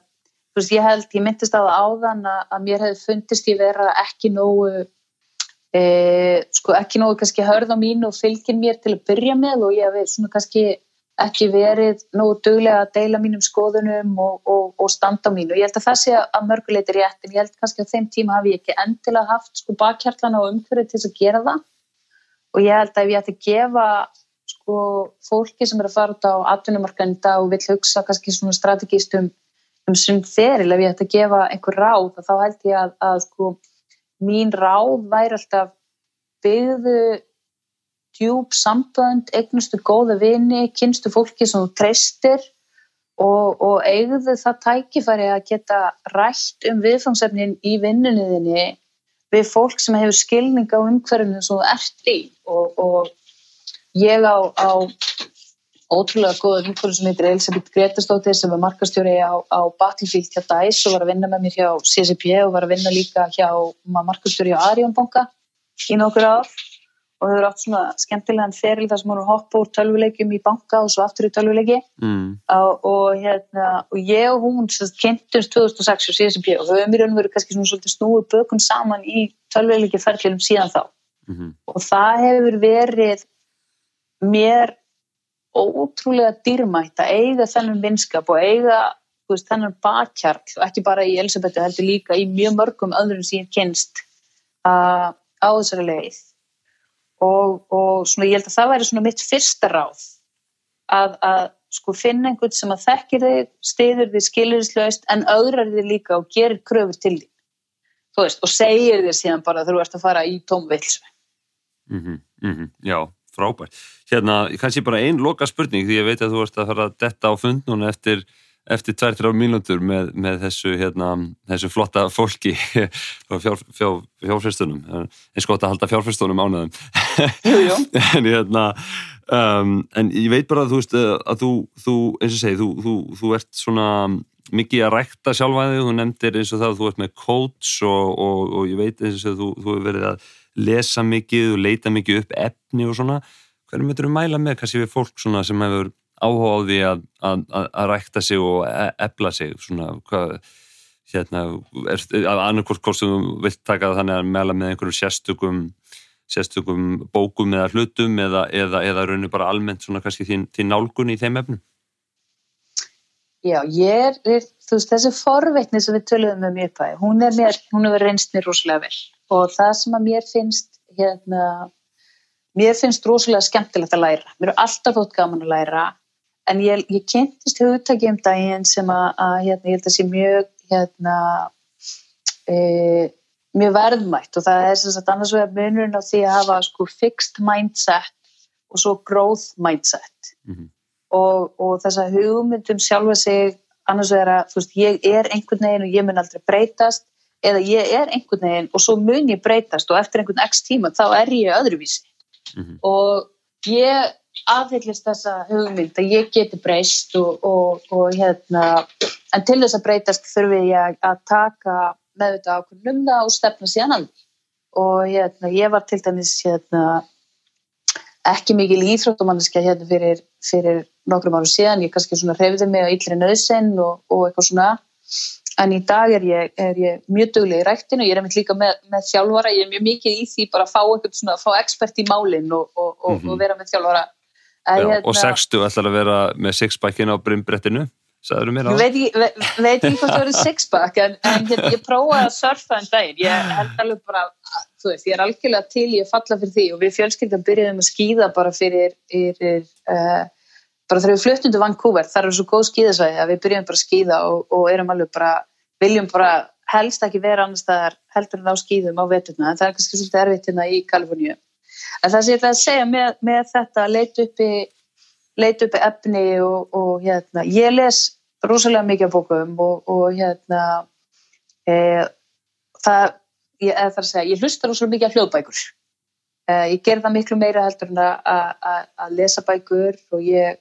þú veist ég held, ég myndist á það áðan að, að mér hefði fundist ég vera ekki nógu uh, sko ekki nógu kannski hörð á mínu og fylgin mér til að byrja með og ég hef svona kannski ekki verið nógu duglega að deila mínum skoðunum og, og, og standa á mínu. Ég held að það sé að mörguleitir rétt en ég held kannski að þeim tíma hafi ég ekki endilega haft sko bakhjarlana og umhverfið til að gera það. Og ég held að ef ég ætti að gefa sko, fólki sem er að fara út á atvinnumarkaðin dag og vil hugsa kannski svona strategíst um, sem feril, ef ég ætti að gefa einhver ráð þá held ég að, að sko, mín ráð væri alltaf byggðu djúb sambönd, eignustu góða vini, kynstu fólki sem þú treystir og, og eigðu það tækifæri að geta rætt um viðfangsefnin í vinnunniðinni við fólk sem hefur skilning á umhverfinu sem þú ert í. Og, og ég á, á ótrúlega góða umhverfinu sem heitir Elisabeth Gretastóttir sem var markastjóri á, á Battlefield hjá DICE og var að vinna með mér hjá CCP og var að vinna líka hjá markastjóri á Arjón banka í nokkur ár og þau eru átt svona skemmtilegan feril þar sem hún hoppa úr tölvuleikjum í banka og svo aftur í tölvuleiki mm. og, og, hérna, og ég og hún kynntumst 2006 og CSP og þau hefur mjög verið kannski svona snúið bökun saman í tölvuleikjaferðlunum síðan þá mm -hmm. og það hefur verið mér ótrúlega dýrmætt að eiga þennan vinskap og eiga veist, þennan bakkjarl og ekki bara í Elisabethu heldur líka í mjög mörgum öðrum sem ég kynst á þessari leið. Og, og svona, ég held að það væri svona mitt fyrsta ráð að, að sko finna einhvern sem að þekkir þig, stiður þig skilurislaust en öðrar þig líka og gerir kröfur til þig veist, og segir þig síðan bara þegar þú ert að fara í tómvilsu mm -hmm, mm -hmm, Já, frábært Hérna, kannski bara einn loka spurning því ég veit að þú ert að fara að detta á fund núna eftir eftir 2-3 mínútur með, með þessu, hérna, þessu flotta fólki fjár, fjár, fjárfyrstunum eins gott að halda fjárfyrstunum ánæðum en, hérna, um, en ég veit bara að þú veist að þú, þú eins og segi þú, þú, þú ert svona mikið að rækta sjálfæði, þú nefndir eins og það að þú ert með coach og, og, og ég veit eins og þú hefur verið að lesa mikið og leita mikið upp efni og svona. Hvernig myndur þú mæla með kannski við fólk sem hefur áhuga á því að, að, að rækta sig og e, efla sig svona hvað hérna, annarkort hvort þú vilt taka þannig að meðla með einhverjum sérstökum sérstökum bókum eða hlutum eða, eða, eða raunir bara almennt svona kannski þín, þín nálgun í þeim efnum? Já, ég er, þú veist, þessi forveitni sem við töluðum um í upphæði, hún er hún er reynst mér rosalega vel og það sem að mér finnst hérna, mér finnst rosalega skemmtilegt að læra, mér er alltaf þótt gaman að læra en ég, ég kynntist hugtæki um daginn sem að, að hérna, ég held að sé mjög hérna e, mjög verðmætt. Og það er sem sagt annars vegar munurinn á því að hafa sko fixed mindset og svo growth mindset. Mm -hmm. og, og þess að hugmyndum sjálfa sig annars vegar að þú veist ég er einhvern veginn og ég mun aldrei breytast eða ég er einhvern veginn og svo mun ég breytast og eftir einhvern x tíma þá er ég öðruvísi. Mm -hmm. og ég aðhyllist þessa hugmynd að ég geti breyst og, og, og hérna en til þess að breytast þurfi ég að taka með þetta ákveðin um það og stefna að því. Og hérna ég var til dæmis hérna ekki mikil íþróttumanniska hérna fyrir, fyrir nokkrum árum síðan, ég kannski svona hreyfði mig á yllri nöðsinn og, og eitthvað svona en í dag er ég, er ég mjög dugleg í ræktinu, ég er einmitt líka með, með þjálfara, ég er mjög mikið í því bara að fá eitthvað svona, að fá expert í málinn og, og, Mhm. mm -hmm. og vera með þjálfara Já, að, og 60 ætlar að vera með sixpackin á brimbrettinu sagður mér á Ég veit ekki hvort það verið sixpack en, en hérna, ég prófaði að surfa en daginn ég held alveg bara, þú veist, ég er algjörlega til ég falla fyrir því og við fjölskyldum byrjuðum að skýða bara fyrir, fyrir uh, bara þegar við fluttum til Vancouver þar eru svo góð skýðasvæði að við byrjuðum bara að skýða og, og erum alveg bara, viljum bara helst ekki vera annars staðar heldur en á skýðum á veturna. En það er kannski svolítið erfitt hérna í Kaliforníu. En það sem ég ætla að segja með, með þetta að leita uppi leita uppi efni og, og hérna, ég les rosalega mikið af bókum og, og hérna e, það, ég, er að segja, ég hlusta rosalega mikið af hljóðbækur. E, ég ger það miklu meira heldur en að lesa bækur og ég,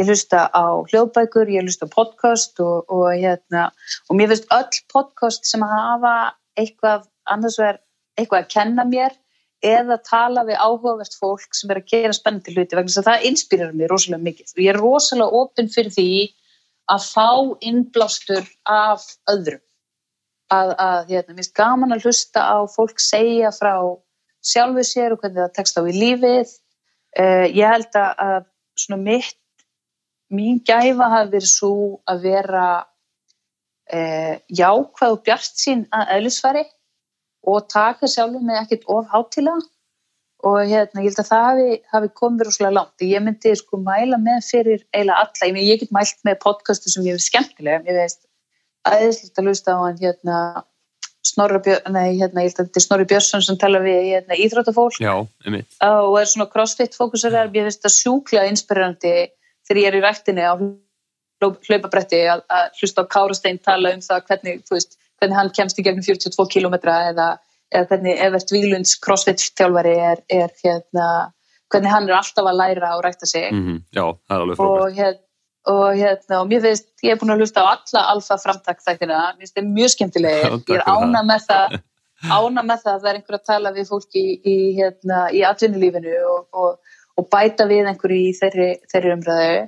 ég hlusta á hljóðbækur, ég hlusta á podcast og, og hérna, og mér finnst öll podcast sem hafa eitthvað annars vegar eitthvað að kenna mér eða tala við áhugavert fólk sem er að gera spennandi hluti vegna þess að það inspirar mig rosalega mikið. Og ég er rosalega opinn fyrir því að fá innblástur af öðrum. Að, að hérna, mér finnst gaman að hlusta á fólk segja frá sjálfu sér og hvernig það tekst á í lífið. Uh, ég held að, að svona mitt mín gæfa hafi verið svo að vera uh, jákvæð og bjart sín að eðlisfæri og taka sjálfur mig ekkert of hátilega og hérna, ég held að það hafi, hafi komið rosalega langt. Ég myndi sko mæla með fyrir eiginlega alla, ég, meni, ég get mælt með podcastu sem ég finnst skemmtilega, ég veist aðeinslega að lusta á hann hérna Snorri nei hérna, að Snorri Björnsson sem tala við hérna, íþróttafólk. Já, og er svona crossfit fókusarar, ég finnst það sjúklega inspirerandi þegar ég er í rættinni á hlaupabretti að, að hlusta á Kárastein tala um það hvernig, veist, hvernig hann kemst í gegnum 42 kilometra eða, eða hvernig Evert Vílunds crossfit þjálfari er, er hérna, hvernig hann er alltaf að læra og rækta sig. Mm Já, það er alveg frábært. og, hér, og hérna, og mér finnst, ég er búin að hlusta á alla alfa framtak þættina, mér finnst það mjög takk ég er ána með það ána með það að það er einhver að tala við fólki í, í, hérna, í atvinnulífinu og, og, og bæta við einhverju í þeirri, þeirri umræðu.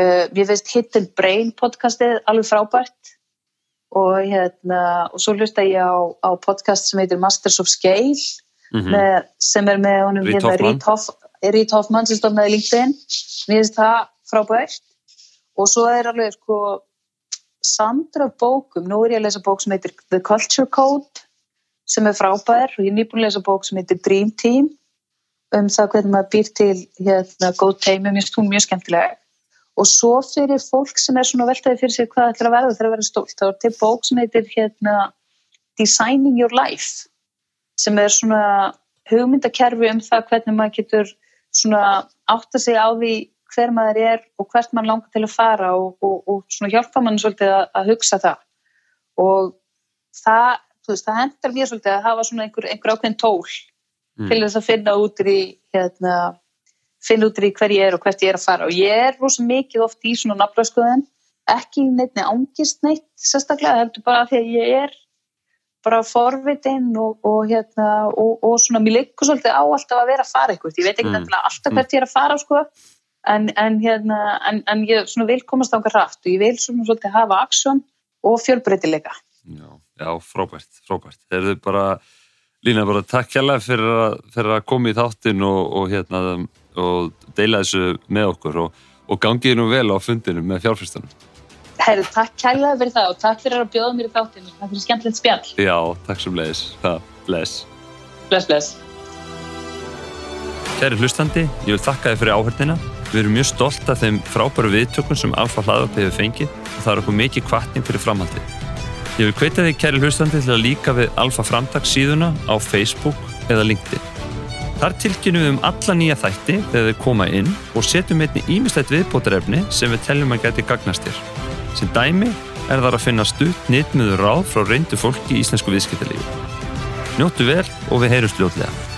Uh, mér finnst Hidden Brain podcastið alveg frábært og hérna og svo hlusta ég á, á podcast sem heitir Masters of Scale Mm með, sem er með honum Reid hérna, Hoffman sem stofnaði LinkedIn. Mér finnst það frábært. Og svo er alveg sko samdra bókum, nú er ég að lesa bók sem heitir The Culture Code sem er frábær. Og ég er nýbúin að lesa bók sem heitir Dream Team um það hvernig maður býr til hérna góð teimi, mér finnst hún mjög skemmtileg. Og svo fyrir fólk sem er svona veltaði fyrir sig hvað ætlar að verða þegar að vera stólt, þá er til bók sem heitir hérna Designing Your Life sem er svona hugmyndakerfi um það hvernig maður getur svona átta sig á því hver maður er og hvert maður langar til að fara og, og, og svona hjálpa mann svolítið að, að hugsa það. Og það, veist, það hendar mér svolítið að hafa svona einhver, einhver ákveðin tól Mm. til þess að finna út í hérna, finna út í hver ég er og hvert ég er að fara og ég er rosa mikið oft í svona nafnlagskuðin ekki neitt neitt ángist neitt sérstaklega, heldur bara af því að ég er bara forvitin og, og hérna og, og svona mér liggur svolítið á alltaf að vera að fara eitthvað, ég veit ekki Mm. mm. alltaf hvert ég er að fara sko en, en hérna, en, en ég svona vil komast á einhver hratt og ég vil svona svolítið hafa aksjón og fjölbreytileika Já, já, frábært, frábært. Þeir eru bara, Lína, bara takk hérlega fyrir, að- fyrir að koma í þáttin og, og, hérna, og deila þessu með okkur og, og gangið nú vel á fundinu með fjárfyrstunum. Herri, takk kærlega fyrir það og takk fyrir að bjóða mér í þáttinu takk fyrir skemmtilegt spjall, Já, takk sem leiðis. Bless. bless bless Kæri hlustandi, ég vil þakka þið fyrir áhörnina. Við erum mjög stolt af þeim frábæru viðtökun sem Alfa hlaðvarp hefur fengið og það er okkur mikið kvartning fyrir framhaldið. Ég vil hvetja þig kæri hlustandi til að líka við Alfa Framtags síðuna á Facebook eða LinkedIn. Þar tilkynum við um alla nýja þætti þegar þau koma inn og setjum einni ímislegt viðbótarefni sem við teljum að geti gagnast þér. Sem dæmi er þar að finna stutt nýttmiður ráð frá reyndu fólki í íslensku viðskiptalífi. Njóttu vel og við heyrumst ljótlega.